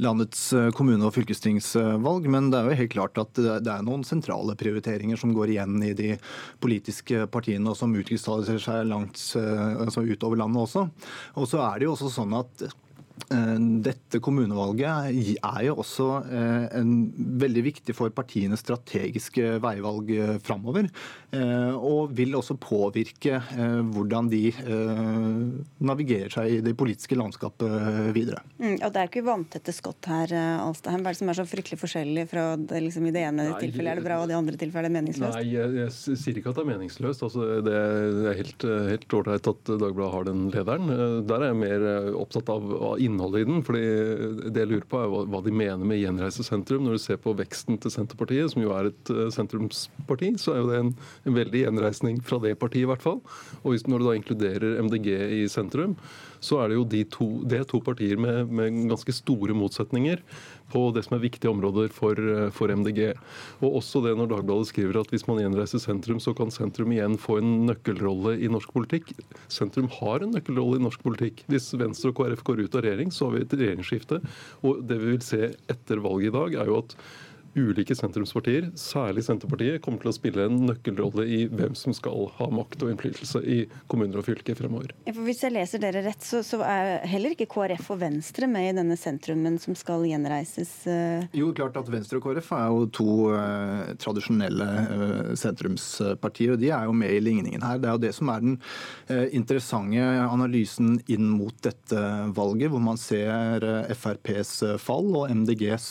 K: landets uh, kommune- og fylkestingsvalg, men det er jo helt klart at det er noen sentrale prioriteringer som går igjen i de politiske partiene, og som utkrystalliserer seg langt altså utover landet også. Og så er det jo også sånn at Eh, dette kommunevalget er jo også eh, en veldig viktig for partienes strategiske veivalg eh, framover. Og vil også påvirke hvordan de navigerer seg i det politiske landskapet videre.
B: Mm, og Det er ikke vanntette skott her, Alstheim. Hva er det som er så fryktelig forskjellig fra det, liksom, i det ene Nei, tilfellet er det bra, og i det andre tilfellet er det meningsløst?
J: Nei, jeg, jeg, sier ikke at det er meningsløst. Altså, det er helt ålreit at Dagbladet har den lederen. Der er jeg mer opptatt av innholdet i den. fordi Det jeg lurer på er hva de mener med gjenreise sentrum. Når du ser på veksten til Senterpartiet, som jo er et eh, sentrumsparti, så er jo det en, en veldig gjenreisning fra det partiet, i hvert fall. Og hvis, når du da inkluderer MDG i sentrum, så er det jo de to, det er to partier med, med ganske store motsetninger på det som er viktige områder for, for, MDG. Og også det når Dagbladet skriver at hvis man gjenreiser sentrum, så kan sentrum igjen få en nøkkelrolle i norsk politikk. Sentrum har en nøkkelrolle i norsk politikk. Hvis Venstre og KrF går ut av regjering, så har vi et regjeringsskifte. Og det vi vil se etter valget i dag, er jo at ulike sentrumspartier, særlig Senterpartiet, kommer til å spille en nøkkelrolle i hvem som skal ha makt og innflytelse i kommuner og fylker fremover.
B: Ja, hvis jeg leser dere rett, så, så, er heller ikke KrF og Venstre med i denne sentrumen som skal gjenreises? Uh...
K: Jo, klart at Venstre og KrF er jo to uh, tradisjonelle uh, sentrumspartier, og de er jo med i ligningen her. Det er jo det som er den interessante analysen inn mot dette valget, hvor man ser FrPs fall og MDGs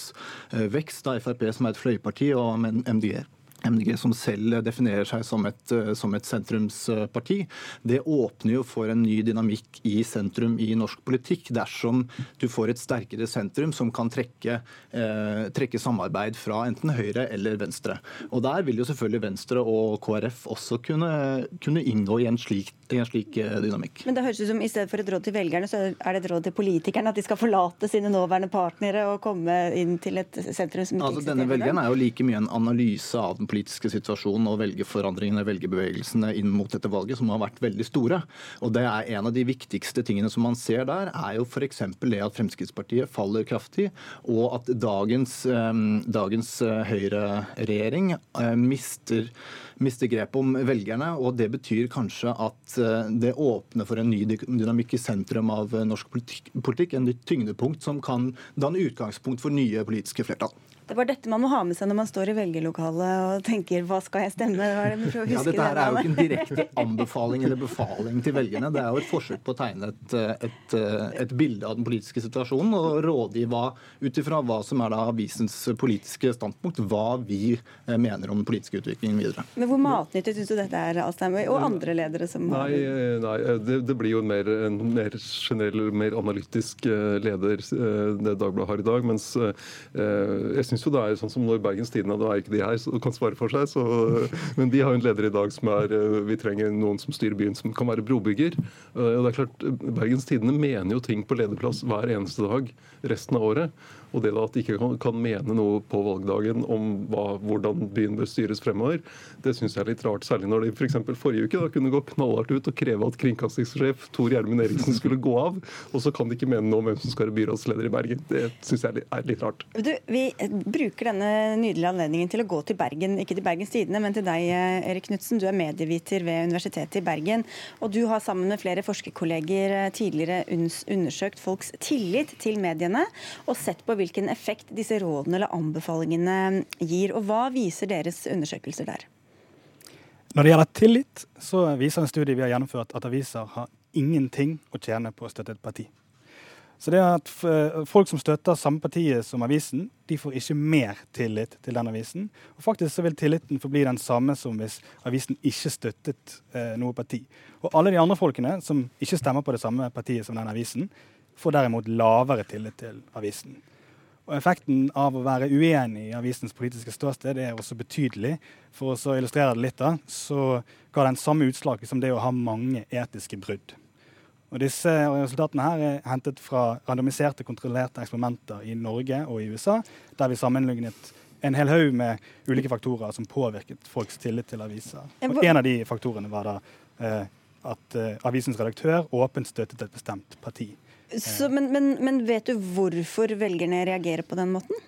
K: vekst. da FrP som er et fløyparti, og MDG MDG som selv definerer seg som et, eh, som et, sentrumsparti, det åpner jo for en ny dynamikk i sentrum i norsk politikk, dersom du får et sterkere sentrum som kan trekke, eh, trekke samarbeid fra enten Høyre eller Venstre. Og Der vil jo selvfølgelig Venstre og KrF også kunne, kunne inngå i en slik, i en slik eh, dynamikk.
B: Men det høres ut som i stedet for et råd til velgerne, så er det et råd til politikerne at de skal forlate sine nåværende partnere og komme inn til et sentrum som ikke
K: altså, Denne velgeren er jo like mye en analyse av den politiske situasjonen og velgerforandringene, velgerbevegelsene inn mot dette valget, som har vært veldig store. Og det er En av de viktigste tingene som man ser der, er jo f.eks. det at Fremskrittspartiet faller kraftig, og at dagens, eh, dagens eh, høyreregjering mister mister grep om velgerne. og Det betyr kanskje at eh, det åpner for en ny dynamikk i sentrum av norsk norsk politikk. En nytt tyngdepunkt som kan danne utgangspunkt for nye politiske flertall.
B: Det var dette man må ha med seg når man står i velgerlokalet og tenker hva skal jeg stemme?
K: Det ja, dette her er jo ikke en direkte anbefaling eller befaling til velgerne. Det er jo et forsøk på å tegne et, et, et bilde av den politiske situasjonen og rådgi ut ifra hva som er da avisens politiske standpunkt, hva vi eh, mener om den politiske utviklingen videre.
B: Men Hvor matnyttig syns du dette er, Alstheim, og andre ledere som
J: nei, har Nei, det, det, blir jo en mer, en mer generell, mer analytisk eh, leder eh, det Dagbladet har i dag. mens jeg synes jo det er sånn som når Bergens Tidende, Nå er ikke de her, så kan svare for seg, så, men de har jo en leder i dag som er eh, Vi trenger noen som styrer byen, som kan være brobygger. Eh, og det er klart, Bergens Tidende mener jo ting på lederplass hver eneste dag resten av året. Og det da at de ikke kan, kan mene noe på valgdagen om hva, hvordan byen bør styres fremover, det syns jeg er litt rart. Særlig når de f.eks. For forrige uke da kunne gå knallhardt ut og kreve at kringkastingssjef Tor Gjermund Eriksen skulle gå av, og så kan de ikke mene noe om hvem som skal være byrådsleder i Bergen. Det syns jeg er litt rart.
B: Du, vi bruker denne nydelige anledningen til å gå til Bergen, ikke til Bergens Tidende, men til deg, Erik Knutsen. Du er medieviter ved Universitetet i Bergen, og du har sammen med flere forskerkolleger tidligere undersøkt folks tillit til mediene og sett på hvilken effekt disse rådene eller anbefalingene gir. Og hva viser deres undersøkelser der?
L: Når det gjelder tillit, så viser en studie vi har gjennomført at aviser har ingenting å tjene på å støtte et parti. Så det at Folk som støtter samme partiet som avisen, de får ikke mer tillit til den avisen. Og faktisk så vil tilliten forbli den samme som hvis avisen ikke støttet eh, noe parti. Og alle de andre folkene som ikke stemmer på det samme partiet som den avisen, får derimot lavere tillit til avisen. Og Effekten av å være uenig i avisens politiske ståsted er også betydelig. For å illustrere det litt, da, så ga den samme utslag som det å ha mange etiske brudd. Og disse Resultatene her er hentet fra randomiserte, kontrollerte eksperimenter i Norge og i USA, der vi sammenlignet en hel haug med ulike faktorer som påvirket folks tillit til aviser. Og En av de faktorene var da eh, at eh, avisens redaktør åpent støttet et bestemt parti.
B: Så, men, men, men vet du hvorfor velgerne reagerer på den måten?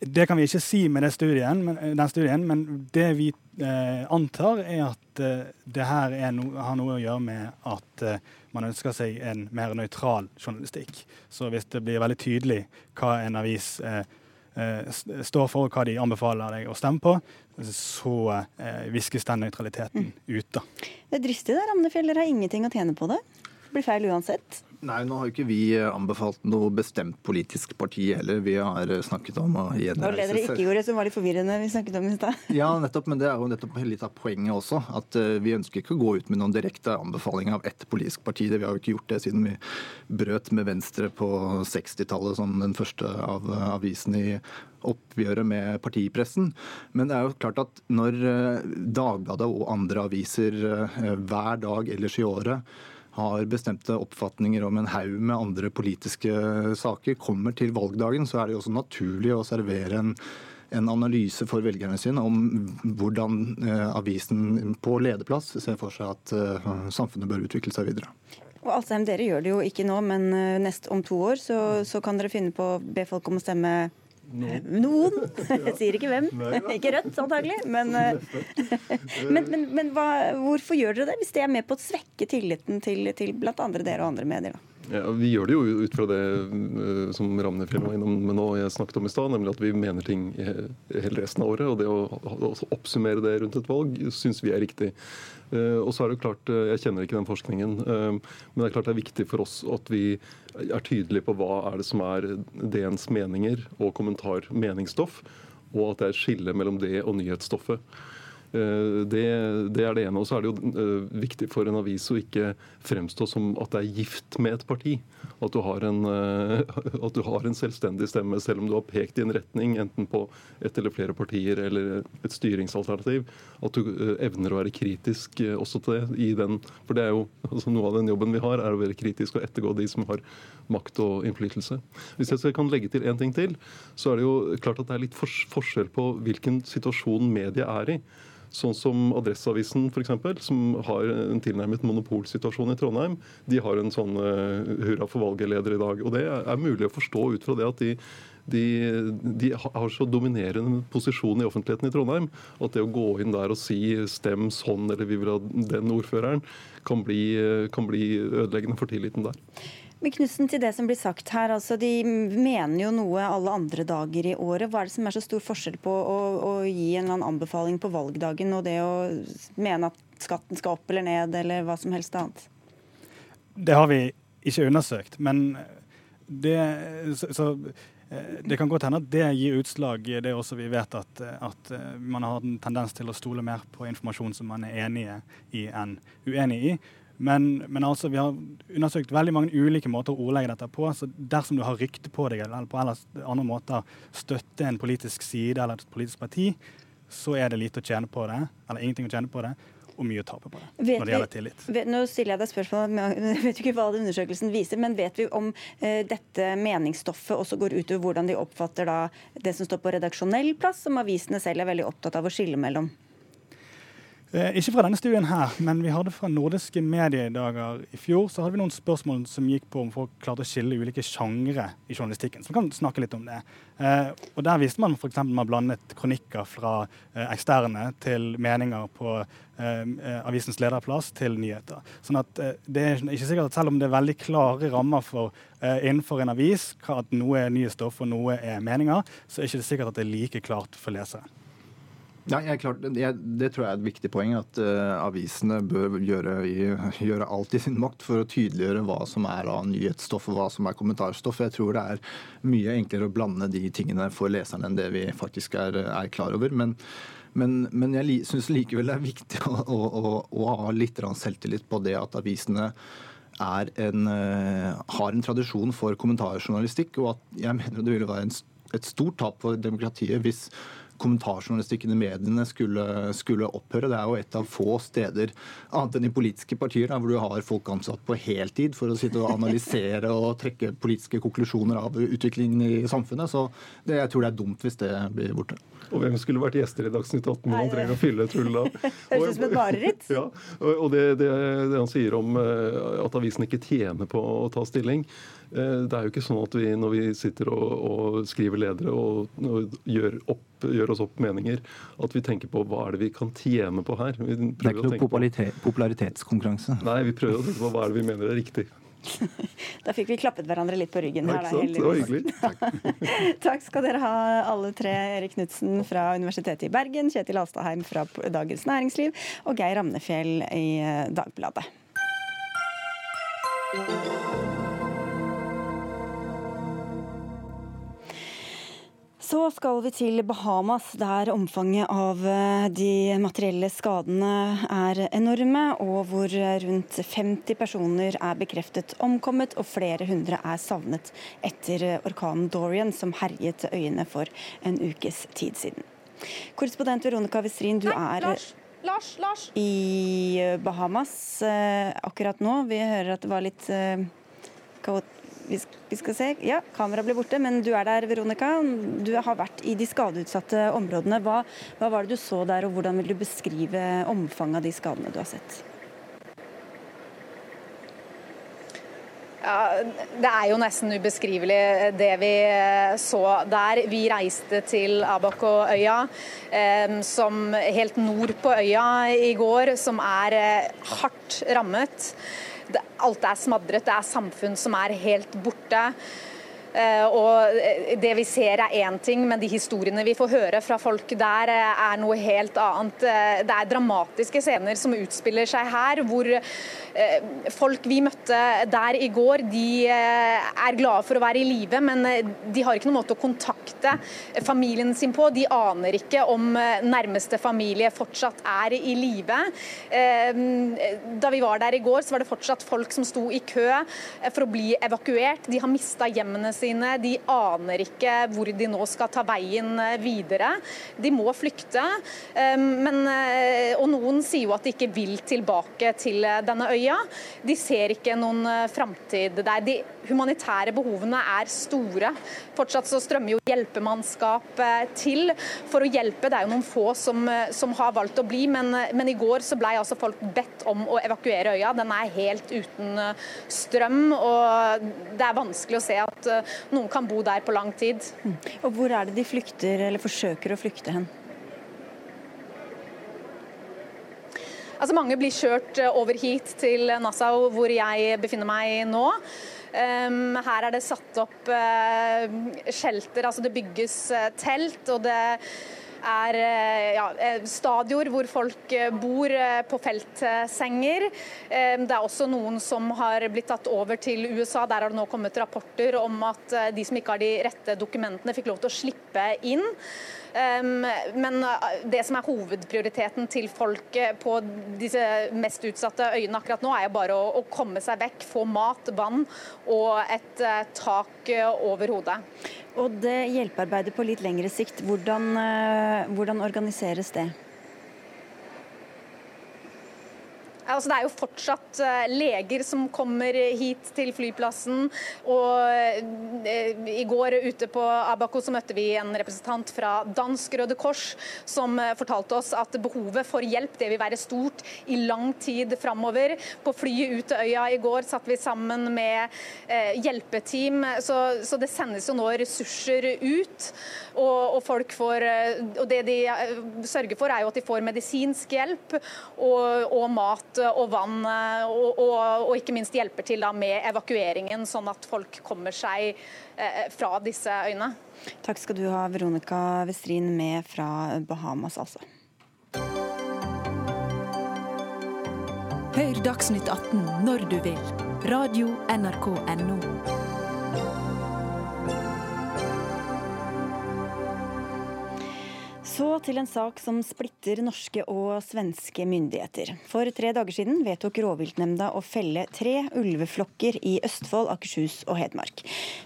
L: Det kan vi ikke si med studien, men, den studien, men det vi eh, antar, er at eh, det her no, har noe å gjøre med at eh, man ønsker seg en mer nøytral journalistikk. Så hvis det blir veldig tydelig hva en avis eh, eh, står for, og hva de anbefaler deg å stemme på, så eh, viskes den nøytraliteten mm. ut. da.
B: Det er dristig der, Ramnefjell. Dere har ingenting å tjene på det. Det blir feil uansett.
K: Nei, nå har jo ikke vi anbefalt noe bestemt politisk parti heller. Vi har snakket om å gjenreise
B: Det var det dere ikke gjorde som var litt forvirrende vi snakket om i stad. [LAUGHS]
K: Ja, nettopp, men det er jo nettopp litt av poenget også. At uh, vi ønsker ikke å gå ut med noen direkte anbefaling av ett politisk parti. Vi har jo ikke gjort det siden vi brøt med Venstre på 60-tallet som den første av avisene i oppgjøret med partipressen. Men det er jo klart at når Dagbladet og andre aviser hver dag ellers i året har bestemte oppfatninger om en haug med andre politiske saker, kommer til valgdagen, så er det jo også naturlig å servere en, en analyse for velgerne sine om hvordan eh, avisen på lederplass ser for seg at eh, samfunnet bør utvikle seg videre.
B: Og Alsheim, Dere gjør det jo ikke nå, men eh, nest om to år så, så kan dere finne på å be folk om å stemme noen. Noen. [LAUGHS] Jeg sier ikke hvem. ikke Rødt, antagelig. Men, [LAUGHS] men, men, men hva, hvorfor gjør dere det, hvis det er med på å svekke tilliten til, til bl.a. dere og andre medier? da?
J: Ja, vi gjør det jo ut fra det uh, som Ramnefjell var innom med nå, jeg snakket om i stad, nemlig at vi mener ting hele resten av året. og Det å, oppsummere det rundt et valg syns vi er riktig. Uh, og så er det klart, uh, Jeg kjenner ikke den forskningen, men det er klart det er viktig for oss at vi er tydelige på hva er det som er DNs meninger og kommentar meningsstoff, og at det er et skille mellom det og nyhetsstoffet. Eh, det, det, er det ene. Og så er det jo eh, viktig for en avis å ikke fremstå som at det er gift med et parti. At du, har en, eh, [LAUGHS] at du har en selvstendig stemme, selv om du har pekt i en retning, enten på ett eller flere partier eller et styringsalternativ. At du evner å være kritisk også til det. i den, For det er jo altså noe av den jobben vi har, er å være kritisk og ettergå de som har makt og innflytelse. Hvis jeg kan legge til én ting til, så er det jo klart at det er litt forskjell på hvilken situasjon media er i. Sånn som Adresseavisen, f.eks., som har en tilnærmet monopolsituasjon i Trondheim. De har en sånn uh, hurra for valget-leder i dag. Og det er mulig å forstå ut fra det at de de, de, har så dominerende posisjon i offentligheten i Trondheim at det å gå inn der og si 'stem sånn' eller 'vi vil ha den ordføreren', kan bli, kan bli ødeleggende for tilliten der.
B: Men Knudsen, til det som blir sagt her, altså De mener jo noe alle andre dager i året. Hva er det som er så stor forskjell på å, å gi en eller annen anbefaling på valgdagen og det å mene at skatten skal opp eller ned, eller hva som helst annet?
L: Det har vi ikke undersøkt, men det, så, så, eh, det kan godt hende at det gir utslag i det også vi vet at, at, man har en tendens til å stole mer på informasjon som man er enige i enn uenig i. Men, men altså, vi har undersøkt veldig mange ulike måter å ordlegge dette på. så Dersom du har rykte på deg eller på andre måter støtte en politisk side eller et politisk parti, så er det lite å tjene på det, eller ingenting å tjene på det, og mye å tape på det. Vet når det gjelder tillit.
B: Vet, nå stiller jeg deg spørsmål, jeg [LAUGHS] vet ikke hva undersøkelsen viser, men vet vi om eh, dette meningsstoffet også går utover hvordan de oppfatter da det som står på redaksjonell plass, som avisene selv er veldig opptatt av å skille mellom?
L: Eh, ikke fra denne studien her, men vi hadde fra nordiske mediedager i fjor så hadde vi noen spørsmål som gikk på om folk klarte å skille ulike sjangre i journalistikken. Så vi kan snakke litt om det. Eh, og Der viste man f.eks. man blandet kronikker fra eh, eksterne til meninger på eh, eh avisens lederplass til nyheter. Sånn at det er ikke sikkert at Selv om det er veldig klare rammer for, innenfor en avis at noe er nye stoff og noe er meninger, så er det ikke sikkert at det er like klart for lesere.
K: Ja, jeg, klart, jeg, Det tror jeg er et viktig poeng. At uh, avisene bør gjøre, [LAUGHS] gjøre, alt i sin makt for å tydeliggjøre hva som er av nyhetsstoff og hva som er kommentarstoff. Jeg tror det er mye enklere å blande de tingene for leserne enn det vi faktisk er, er klar over. Men, men, men jeg syns likevel det er viktig å, å, å, ha litt selvtillit på det at avisene en, uh, har en tradisjon for kommentarjournalistikk, og at jeg mener det ville være en, et stort tap for demokratiet hvis kommentarjournalistikken i mediene skulle, skulle, opphøre. Det er jo et av få steder, annet enn i politiske partier, hvor du har folk ansatt på heltid for å sitte og analysere og trekke politiske konklusjoner av utviklingen i samfunnet. Så det, jeg tror det er dumt hvis det blir borte.
J: Og hvem skulle vært gjester i Dagsnytt 18 når man trenger å fylle et hull da? [LAUGHS]
B: Høres ut som et mareritt.
J: Ja, og det, det, det, han sier om eh, at avisen ikke tjener på å ta stilling eh, Det er jo ikke sånn at vi når vi sitter og, og skriver ledere og, og gjør, opp, gjør, oss opp meninger, at vi tenker på hva er det vi kan tjene på her.
M: det er ikke noe popularitetskonkurranse?
J: Nei, vi prøver å tenke på hva er det vi mener er riktig. [LAUGHS]
B: da fikk vi klappet hverandre litt på ryggen her.
J: Da, det var hyggelig.
B: Takk. [LAUGHS] Takk skal dere ha, alle tre. Erik Knutsen fra Universitetet i Bergen, Kjetil Alstaheim fra Dagens Næringsliv og Geir Ramnefjell i eh, Dagbladet. Så skal vi til Bahamas, der omfanget av eh, de materielle skadene er enorme, og hvor rundt 50 personer er bekreftet omkommet og flere hundre er savnet etter orkanen Dorian, som herjet øyene for en ukes tid siden. Korrespondent Veronica Westrin, du er
N: Lars. Lars, Lars.
B: i Bahamas eh, akkurat nå. Vi hører at det var litt eh, kaotisk vi skal se. Ja, kameraet ble borte, men du er der, Veronica. Du har vært i de skadeutsatte områdene. Hva, hva var det du så der, og hvordan vil du beskrive omfanget av de skadene du har sett?
N: Ja, det er jo nesten ubeskrivelig det vi eh, så der. Vi reiste til Abaco-øya, eh, som helt nord på øya i går, som er eh, hardt rammet alt er smadret. Det er samfunn som er helt borte. Eh, og Det vi ser er én ting, men de historiene vi får høre fra folk der eh, er noe helt annet. Eh, det er dramatiske scener som utspiller seg her, hvor folk vi møtte der i går, de er glade for å være i live, men de har ikke noen måte å kontakte familien sin på. De aner ikke om nærmeste familie fortsatt er i live. Da vi var der i går, så var det fortsatt folk som sto i kø for å bli evakuert. De har mista hjemmene sine. De aner ikke hvor de nå skal ta veien eh, videre. De må flykte. Men, eh, og noen sier jo at de ikke vil tilbake til eh, denne øya. De ser ikke noen framtid der. De humanitære behovene er store. Fortsatt så strømmer jo hjelpemannskap til for å hjelpe. Det er jo noen få som, som har valgt å bli, men, men i går så ble altså folk bedt om å evakuere øya. Den er helt uten strøm, og det er vanskelig å se at noen kan bo der på lang tid.
B: Mm. Og Hvor er det de flykter, eller forsøker å flykte hen?
N: Altså Mange blir kjørt eh, over hit til Nassau, hvor jeg befinner meg nå. Um, her er det satt opp uh, shelter, altså det bygges uh, telt. og det er eh, ja, eh, stadioner hvor folk eh, bor på feltsenger. Det er også noen som har blitt tatt over til USA. Der har det nå kommet rapporter om at de som ikke har de rette dokumentene, fikk lov til å slippe inn. Men det som er hovedprioriteten til folk på disse mest utsatte øyene akkurat nå, er jo bare å komme seg vekk, få mat, vann og et tak over hodet.
B: Og det hjelpearbeidet på litt lengre sikt, hvordan, eh, hvordan organiseres det?
N: Altså, det er jo fortsatt eh, leger som kommer hit til flyplassen. og eh, I går ute på Abaco så møtte vi en representant fra Dansk Røde Kors som eh, fortalte oss at behovet for hjelp det vil være stort i lang tid framover. På flyet ut til øya i går satt vi sammen med hjelpeteam. Så, så det sendes jo nå ressurser ut. Og, og, folk får, og det de sørger for, er jo at de får medisinsk hjelp og, og mat og vann, eh, og, og, og, ikke minst hjelper til med evakueringen, sånn at folk kommer seg eh, fra disse øyene.
B: Takk skal du ha, Veronica Westrin med fra Bahamas, altså.
G: Hør Dagsnytt 18 når du vil. Radio NRK Radio.nrk.no.
B: Så til en sak som splitter norske og svenske myndigheter. For tre dager siden vedtok rovviltnemnda å felle tre ulveflokker i Østfold, Akershus og Hedmark.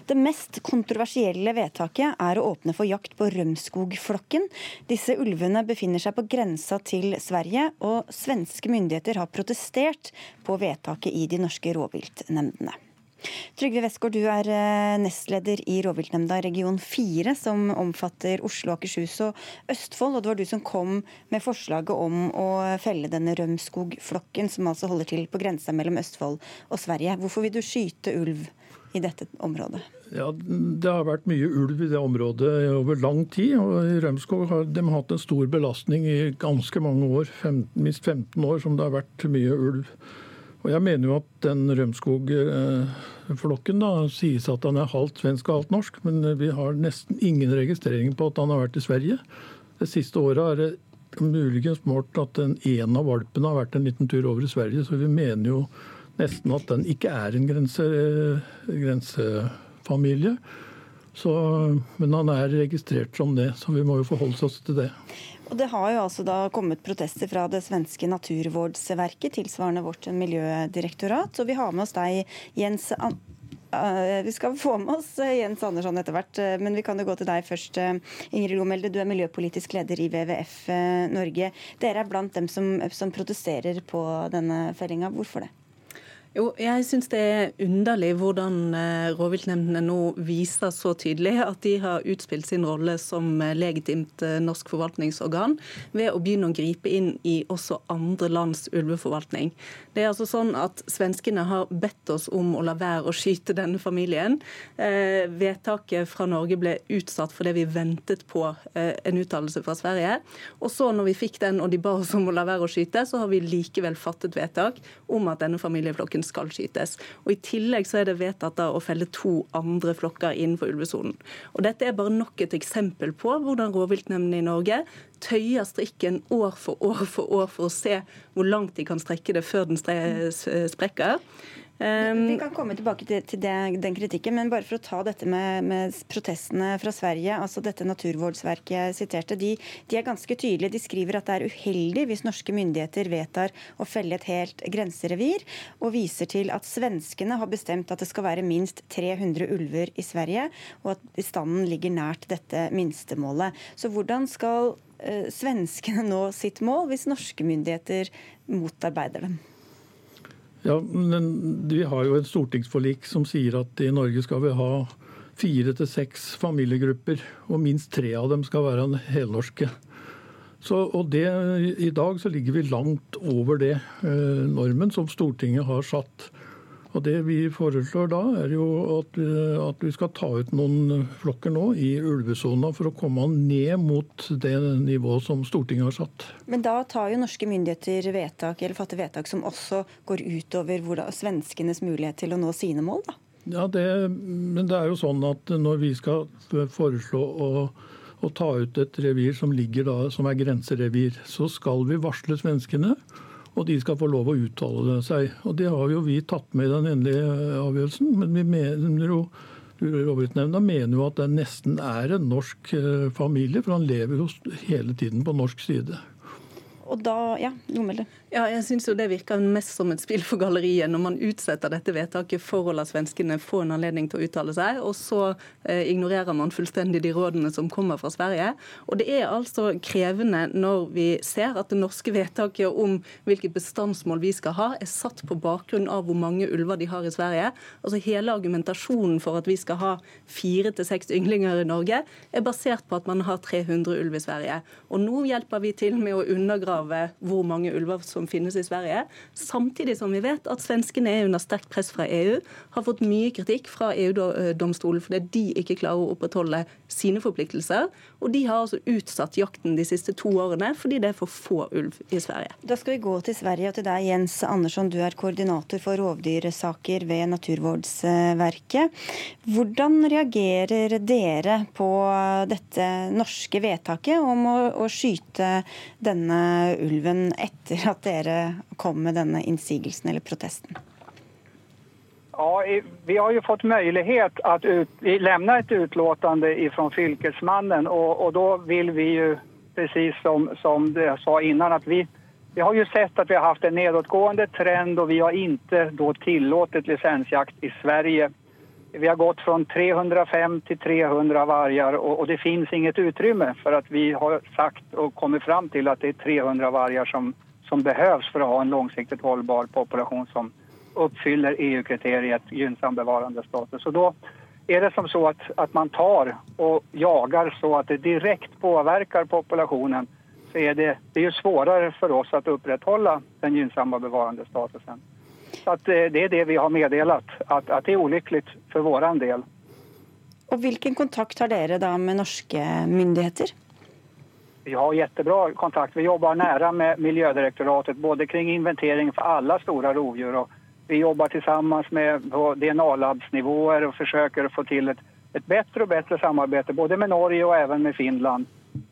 B: Det mest kontroversielle vedtaket er å åpne for jakt på Rømskogflokken. Disse ulvene befinner seg på grensa til Sverige, og svenske myndigheter har protestert på vedtaket i de norske rovviltnemndene. Trygve Westgård, du er eh, nestleder i rovviltnemnda region 4, som omfatter Oslo, Akershus og Østfold. Og det var du som kom med forslaget om å felle denne Rømskogflokken, som altså holder til på grensa mellom Østfold og Sverige. Hvorfor vil du skyte ulv i dette området?
O: Ja, Det har vært mye ulv i det området over lang tid. og Rømskog har de hatt en stor belastning i ganske mange år, 15, minst 15 år, som det har vært mye ulv. Og Jeg mener jo at den Rømskog-flokken da, sies at han er halvt svensk og halvt norsk, men vi har nesten ingen registrering på at han har vært i Sverige. Det siste året er det muligens målt at en, en av valpene har vært en liten tur over i Sverige, så vi mener jo nesten at den ikke er en grense, grensefamilie. Så, men han er registrert som det, så vi må jo forholde oss til det.
B: Og Det har jo altså da kommet protester fra det svenske Naturvårdsverket, tilsvarende vårt miljødirektorat. Og vi har med oss deg, Jens An vi skal få med oss Jens Andersson etter hvert, men vi kan jo gå til deg først. Ingrid Lomelde, du er miljøpolitisk leder i WWF Norge. Dere er blant dem som, som protesterer på denne fellinga. Hvorfor det?
P: Jo, jeg syns det er underlig hvordan eh, rovviltnemndene nå viser så tydelig at de har utspilt sin rolle som eh, legitimt eh, norsk forvaltningsorgan ved å begynne å gripe inn i også andre lands ulveforvaltning. Det er altså sånn at Svenskene har bedt oss om å la være å skyte denne familien. Vedtaket fra Norge ble utsatt fordi vi ventet på en uttalelse fra Sverige. Og så når vi fikk den og de ba oss om å la være å skyte, så har vi likevel fattet vedtak om at denne familieflokken skal skytes. Og I tillegg så er det vedtatt å felle to andre flokker innenfor ulvesonen. Og Dette er bare nok et eksempel på hvordan rovviltnemndene i Norge tøyer strikken år for år for år for å se hvor langt de kan strekke det før den sprekker.
B: Um, Vi kan komme tilbake til, til det, den kritikken, men bare for å ta dette med, med protestene fra Sverige. altså Dette Naturvårdsverket siterte, de, de, er ganske tydelige. De skriver at det er uheldig hvis norske myndigheter vedtar å felle et helt grenserevir, og viser til at svenskene har bestemt at det skal være minst 300 ulver i Sverige, og at bestanden ligger nært dette minstemålet. Så hvordan skal uh, svenskene nå sitt mål hvis norske myndigheter motarbeider dem?
O: Ja, men Vi har jo et stortingsforlik som sier at i Norge skal vi ha fire til seks familiegrupper, og minst tre av dem skal være helnorske. Så, og det, I dag så ligger vi langt over det eh, normen som Stortinget har satt. Og Det vi foreslår da, er jo at, eh, at vi skal ta ut noen flokker nå i ulvesona for å komme ned mot det nivået som Stortinget har satt.
B: Men da tar jo norske myndigheter vedtak, eller fatter vedtak som også går utover hvordan, svenskenes mulighet til å nå sine mål, da?
O: Ja, det, men det er jo sånn at når vi skal foreslå å, å ta ut et revir som ligger da, som er grenserevir, så skal vi varsle svenskene og de skal få lov å uttale seg. Og Det har jo vi tatt med i den endelige avgjørelsen. Men vi mener jo Rovviltnemnda mener jo at det nesten er en norsk eh, familie, for han lever jo hele tiden på norsk side.
B: Og da, ja, Lomelde.
P: Ja, jeg synes jo Det virker mest som et spill for galleriet når man utsetter dette vedtaket for å la svenskene få en anledning til å uttale seg, og så eh, ignorerer man fullstendig de rådene som kommer fra Sverige. Og Det er altså krevende når vi ser at det norske vedtaket om hvilket bestandsmål vi skal ha, er satt på bakgrunn av hvor mange ulver de har i Sverige. Altså Hele argumentasjonen for at vi skal ha fire til seks ynglinger i Norge, er basert på at man har 300 ulv i Sverige. Og nå hjelper vi til med å undergrave hvor mange ulver som som finnes i Sverige. Samtidig som vi vet at svenskene er under sterkt press fra EU, har fått mye kritikk fra EU-domstolen fordi de ikke klarer å opprettholde sine forpliktelser. Og de har altså utsatt jakten de siste to årene fordi det er for få ulv i Sverige.
B: Da skal vi gå til Sverige og til deg, Jens Andersson. Du er koordinator for rovdyrsaker ved Naturvårdsverket. Hvordan reagerer dere på dette norske vedtaket om å, å skyte denne ulven etter at dere kom med denne innsigelsen eller protesten?
Q: Ja, vi har jo fått mulighet å lämna et utlåtande fra fylkesmannen og och då vill vi ju precis som, som jag sa innan, att vi, vi har ju sett att vi har haft en nedåtgående trend och vi har inte då tillåtit licensjakt i Sverige. Vi har gått från 305 till 300 vargar och, och det finns inget utrymme för att vi har sagt och kommit fram till att det är 300 vargar som, som behövs för att ha en långsiktigt hållbar population som uppfyller EU-kriteriet gynnsam bevarandestatus. Så då är det som så att, att man tar och jagar så att det direkt påverkar populationen så är det, det är ju svårare för oss att upprätthålla den gynnsamma bevarandestatusen. Så eh, det är det vi har meddelat, att, att det är olyckligt för våran del.
B: Og Hvilken kontakt har dere da med norske myndigheter?
Q: Vi har jättebra kontakt. Vi jobbar nära med Miljödirektoratet både kring inventering för alla stora rovdjur vi jobbar tillsammans med på DNA-labbsnivåer och försöker få till ett, ett bättre och bättre samarbete både med Norge och även med Finland.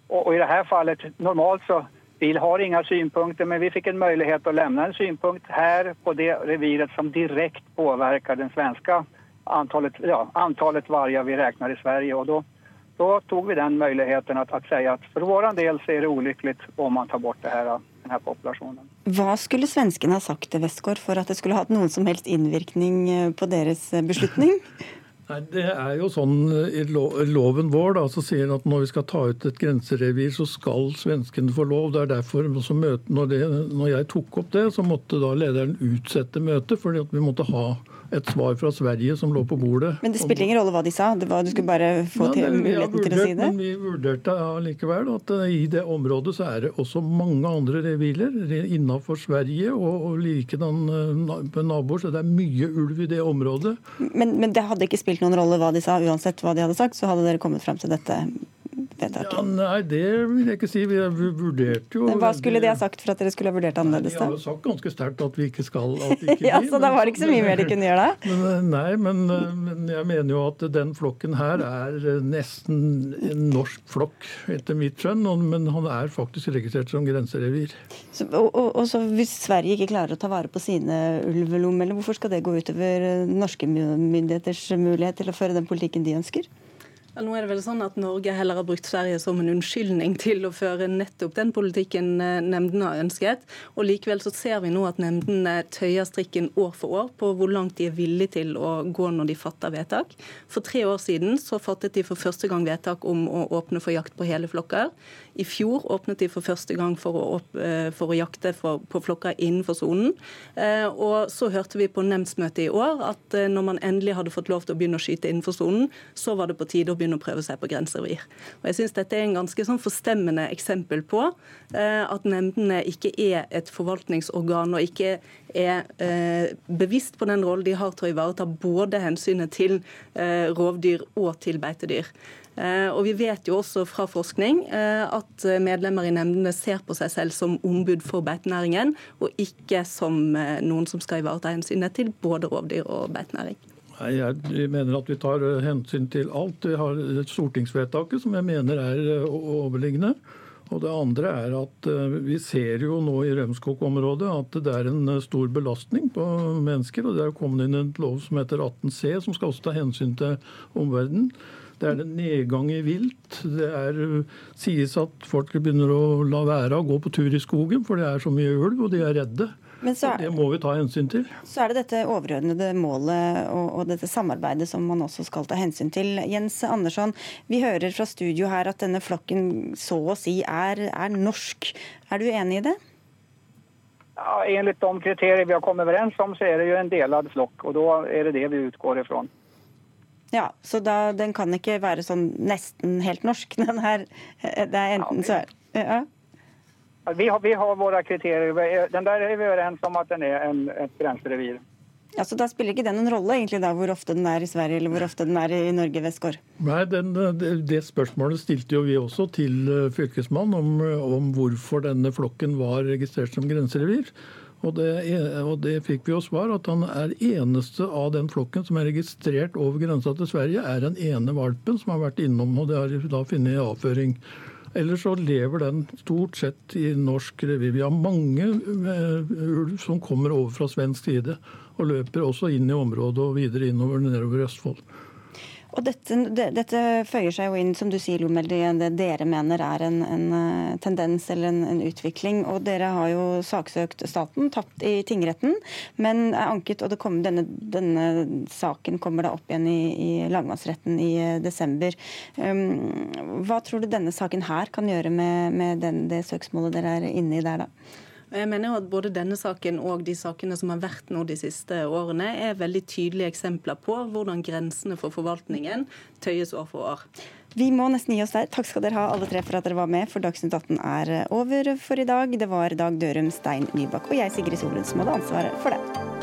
Q: Och, och i det här fallet, normalt så vi har inga synpunkter men vi fick en möjlighet att lämna en synpunkt här på det reviret som direkt påverkar den svenska antalet, ja, antalet vargar vi räknar i Sverige. Och då, då tog vi den möjligheten att, att säga att för våran del så är det olyckligt om man tar bort det här, den här populationen.
B: Hva skulle svenskene ha sagt til Westgård for at det skulle hatt noen som helst innvirkning eh, på deres eh, beslutning? [LAUGHS]
O: Nei, Det er jo sånn i loven vår da, så sier den at når vi skal ta ut et grenserevir, så skal svenskene få lov. Det er derfor så møte, når, det, når jeg tok opp det, så måtte da lederen utsette møtet, fordi at vi måtte ha et svar fra Sverige som lå på bordet.
B: Men det spiller ingen rolle hva de sa, det var, du skulle bare få
O: Ja,
B: til muligheten vurdert, til å si det?
O: Men vi vurderte allikevel at eh, i det området så er det også mange andre reviler innenfor Sverige og, og likedan eh, naboer, så det er mye ulv i det området.
B: Men, men det hadde ikke spilt noen rolle hva de sa, uansett hva de hadde sagt, så hadde dere kommet frem til dette vedtaket?
O: Ja, nei, det vil jeg ikke si. Vi vurderte jo
B: Men hva skulle de ha sagt for at dere skulle ha vurdert annerledes?
O: De
B: da?
O: har jo sagt ganske sterkt at vi ikke skal at [LAUGHS] ikke
B: Ja, så da var det ikke så mye mer de kunne gjøre da? [LAUGHS]
O: Men, eh, nei, men, eh, men jeg mener jo at den flokken her er eh, nesten en norsk flokk, etter mitt skjønn. Men han er faktisk registrert som grenserevir.
B: Så, og, og, og så Hvis Sverige ikke klarer å ta vare på sine ulvelommer, hvorfor skal det gå utover norske myndigheters mulighet til å føre den politikken de ønsker?
P: Nå er det vel sånn at Norge heller har brukt Sverige som en unnskyldning til å føre nettopp den politikken eh, nemndene har ønsket. Og Likevel så ser vi nå at nemndene tøyer strikken år for år på hvor langt de er villige til å gå når de fatter vedtak. For tre år siden så fattet de for første gang vedtak om å åpne for jakt på hele flokker. I fjor åpnet de for første gang for å, opp, eh, for å jakte for, på flokker innenfor sonen. Eh, Og så hørte vi på nemndsmøtet i år at eh, når man endelig hadde fått lov til å begynne å skyte innenfor sonen, så var det på tide å begynne å prøve seg på grenserevir. Og jeg synes dette er en ganske sånn forstemmende eksempel på at nemndene ikke er et forvaltningsorgan og ikke er bevisst på den rollen de har til å ivareta både hensynet til rovdyr og til beitedyr. Eh, Og Vi vet jo også fra forskning eh, at medlemmer i nemndene ser på seg selv som ombud for beitenæringen, og ikke som eh, noen som skal ivareta hensynet til både rovdyr og beitenæring.
O: Nei, Jeg mener at vi tar eh, hensyn til alt. Vi har stortingsvedtaket, som jeg mener er eh, overliggende. Og det andre er at eh, vi ser jo nå i Rømskog-området at det er en eh, stor belastning på mennesker. Og det er kommet inn en lov som heter 18c, som skal også ta hensyn til omverdenen. Det er en nedgang i vilt. Det er, sies at folk begynner å la være å gå på tur i skogen, for det er så mye ulv, og de er redde.
B: Men så
O: er, det må vi ta hensyn til.
B: Så er det dette overordnede målet og, og dette samarbeidet som man også skal ta hensyn til. Jens Andersson, vi hører fra studio her at denne flokken så å si er, er norsk. Er du enig i det?
Q: Ja, enligt de kriterier vi har kommet overens om så er det jo en delad flokk. og Da er det det vi utgår ifrån.
B: Ja, så da, den kan ikke være sånn nesten helt norsk. [LAUGHS] Den her, det er enten så ja.
Q: Vi har, vi har våre kriterier. Den der er vi överens om at den er en, et grenserevir.
B: ja, så Da spiller ikke det noen rolle egentlig da hvor ofte den er i Sverige eller hvor ofte den er i Norge? Vestgård?
O: Nei, den, det, det spørsmålet stilte jo vi også til eh, fylkesmannen om, om hvorfor denne flokken var registrert som grenserevir. Og det, og det fikk vi jo svar, at han er eneste av den flokken som er registrert over grensa til Sverige, er den ene valpen som har vært innom, og det har de da funnet i avføring. Ellers så lever den stort sett i norsk revir. Vi har mange eh, ulv som kommer over fra svensk side, og løper også inn i området og videre innover nedover Østfold.
B: Og dette, dette, føyer seg jo inn, som du sier, Lomelde, det dere mener er en, en eh, tendens eller en, en, utvikling. Og dere har jo saksøkt staten, tapt i tingretten, men er anket. Og kom, denne, denne, saken kommer da opp igjen i, i lagmannsretten i eh, desember. Um, hva tror du denne saken her kan gjøre med, med den, det søksmålet dere er inne i der, da?
P: Jeg mener jo at Både denne saken og de sakene som har vært nå de siste årene, er veldig tydelige eksempler på hvordan grensene for forvaltningen tøyes år for år.
B: Vi må nesten gi oss der. Takk skal dere ha alle tre for at dere var med, for Dagsnytt 18 er over for i dag. Det var Dag Dørum, Stein Nybakk og jeg, Sigrid Solund, som hadde ansvaret for det.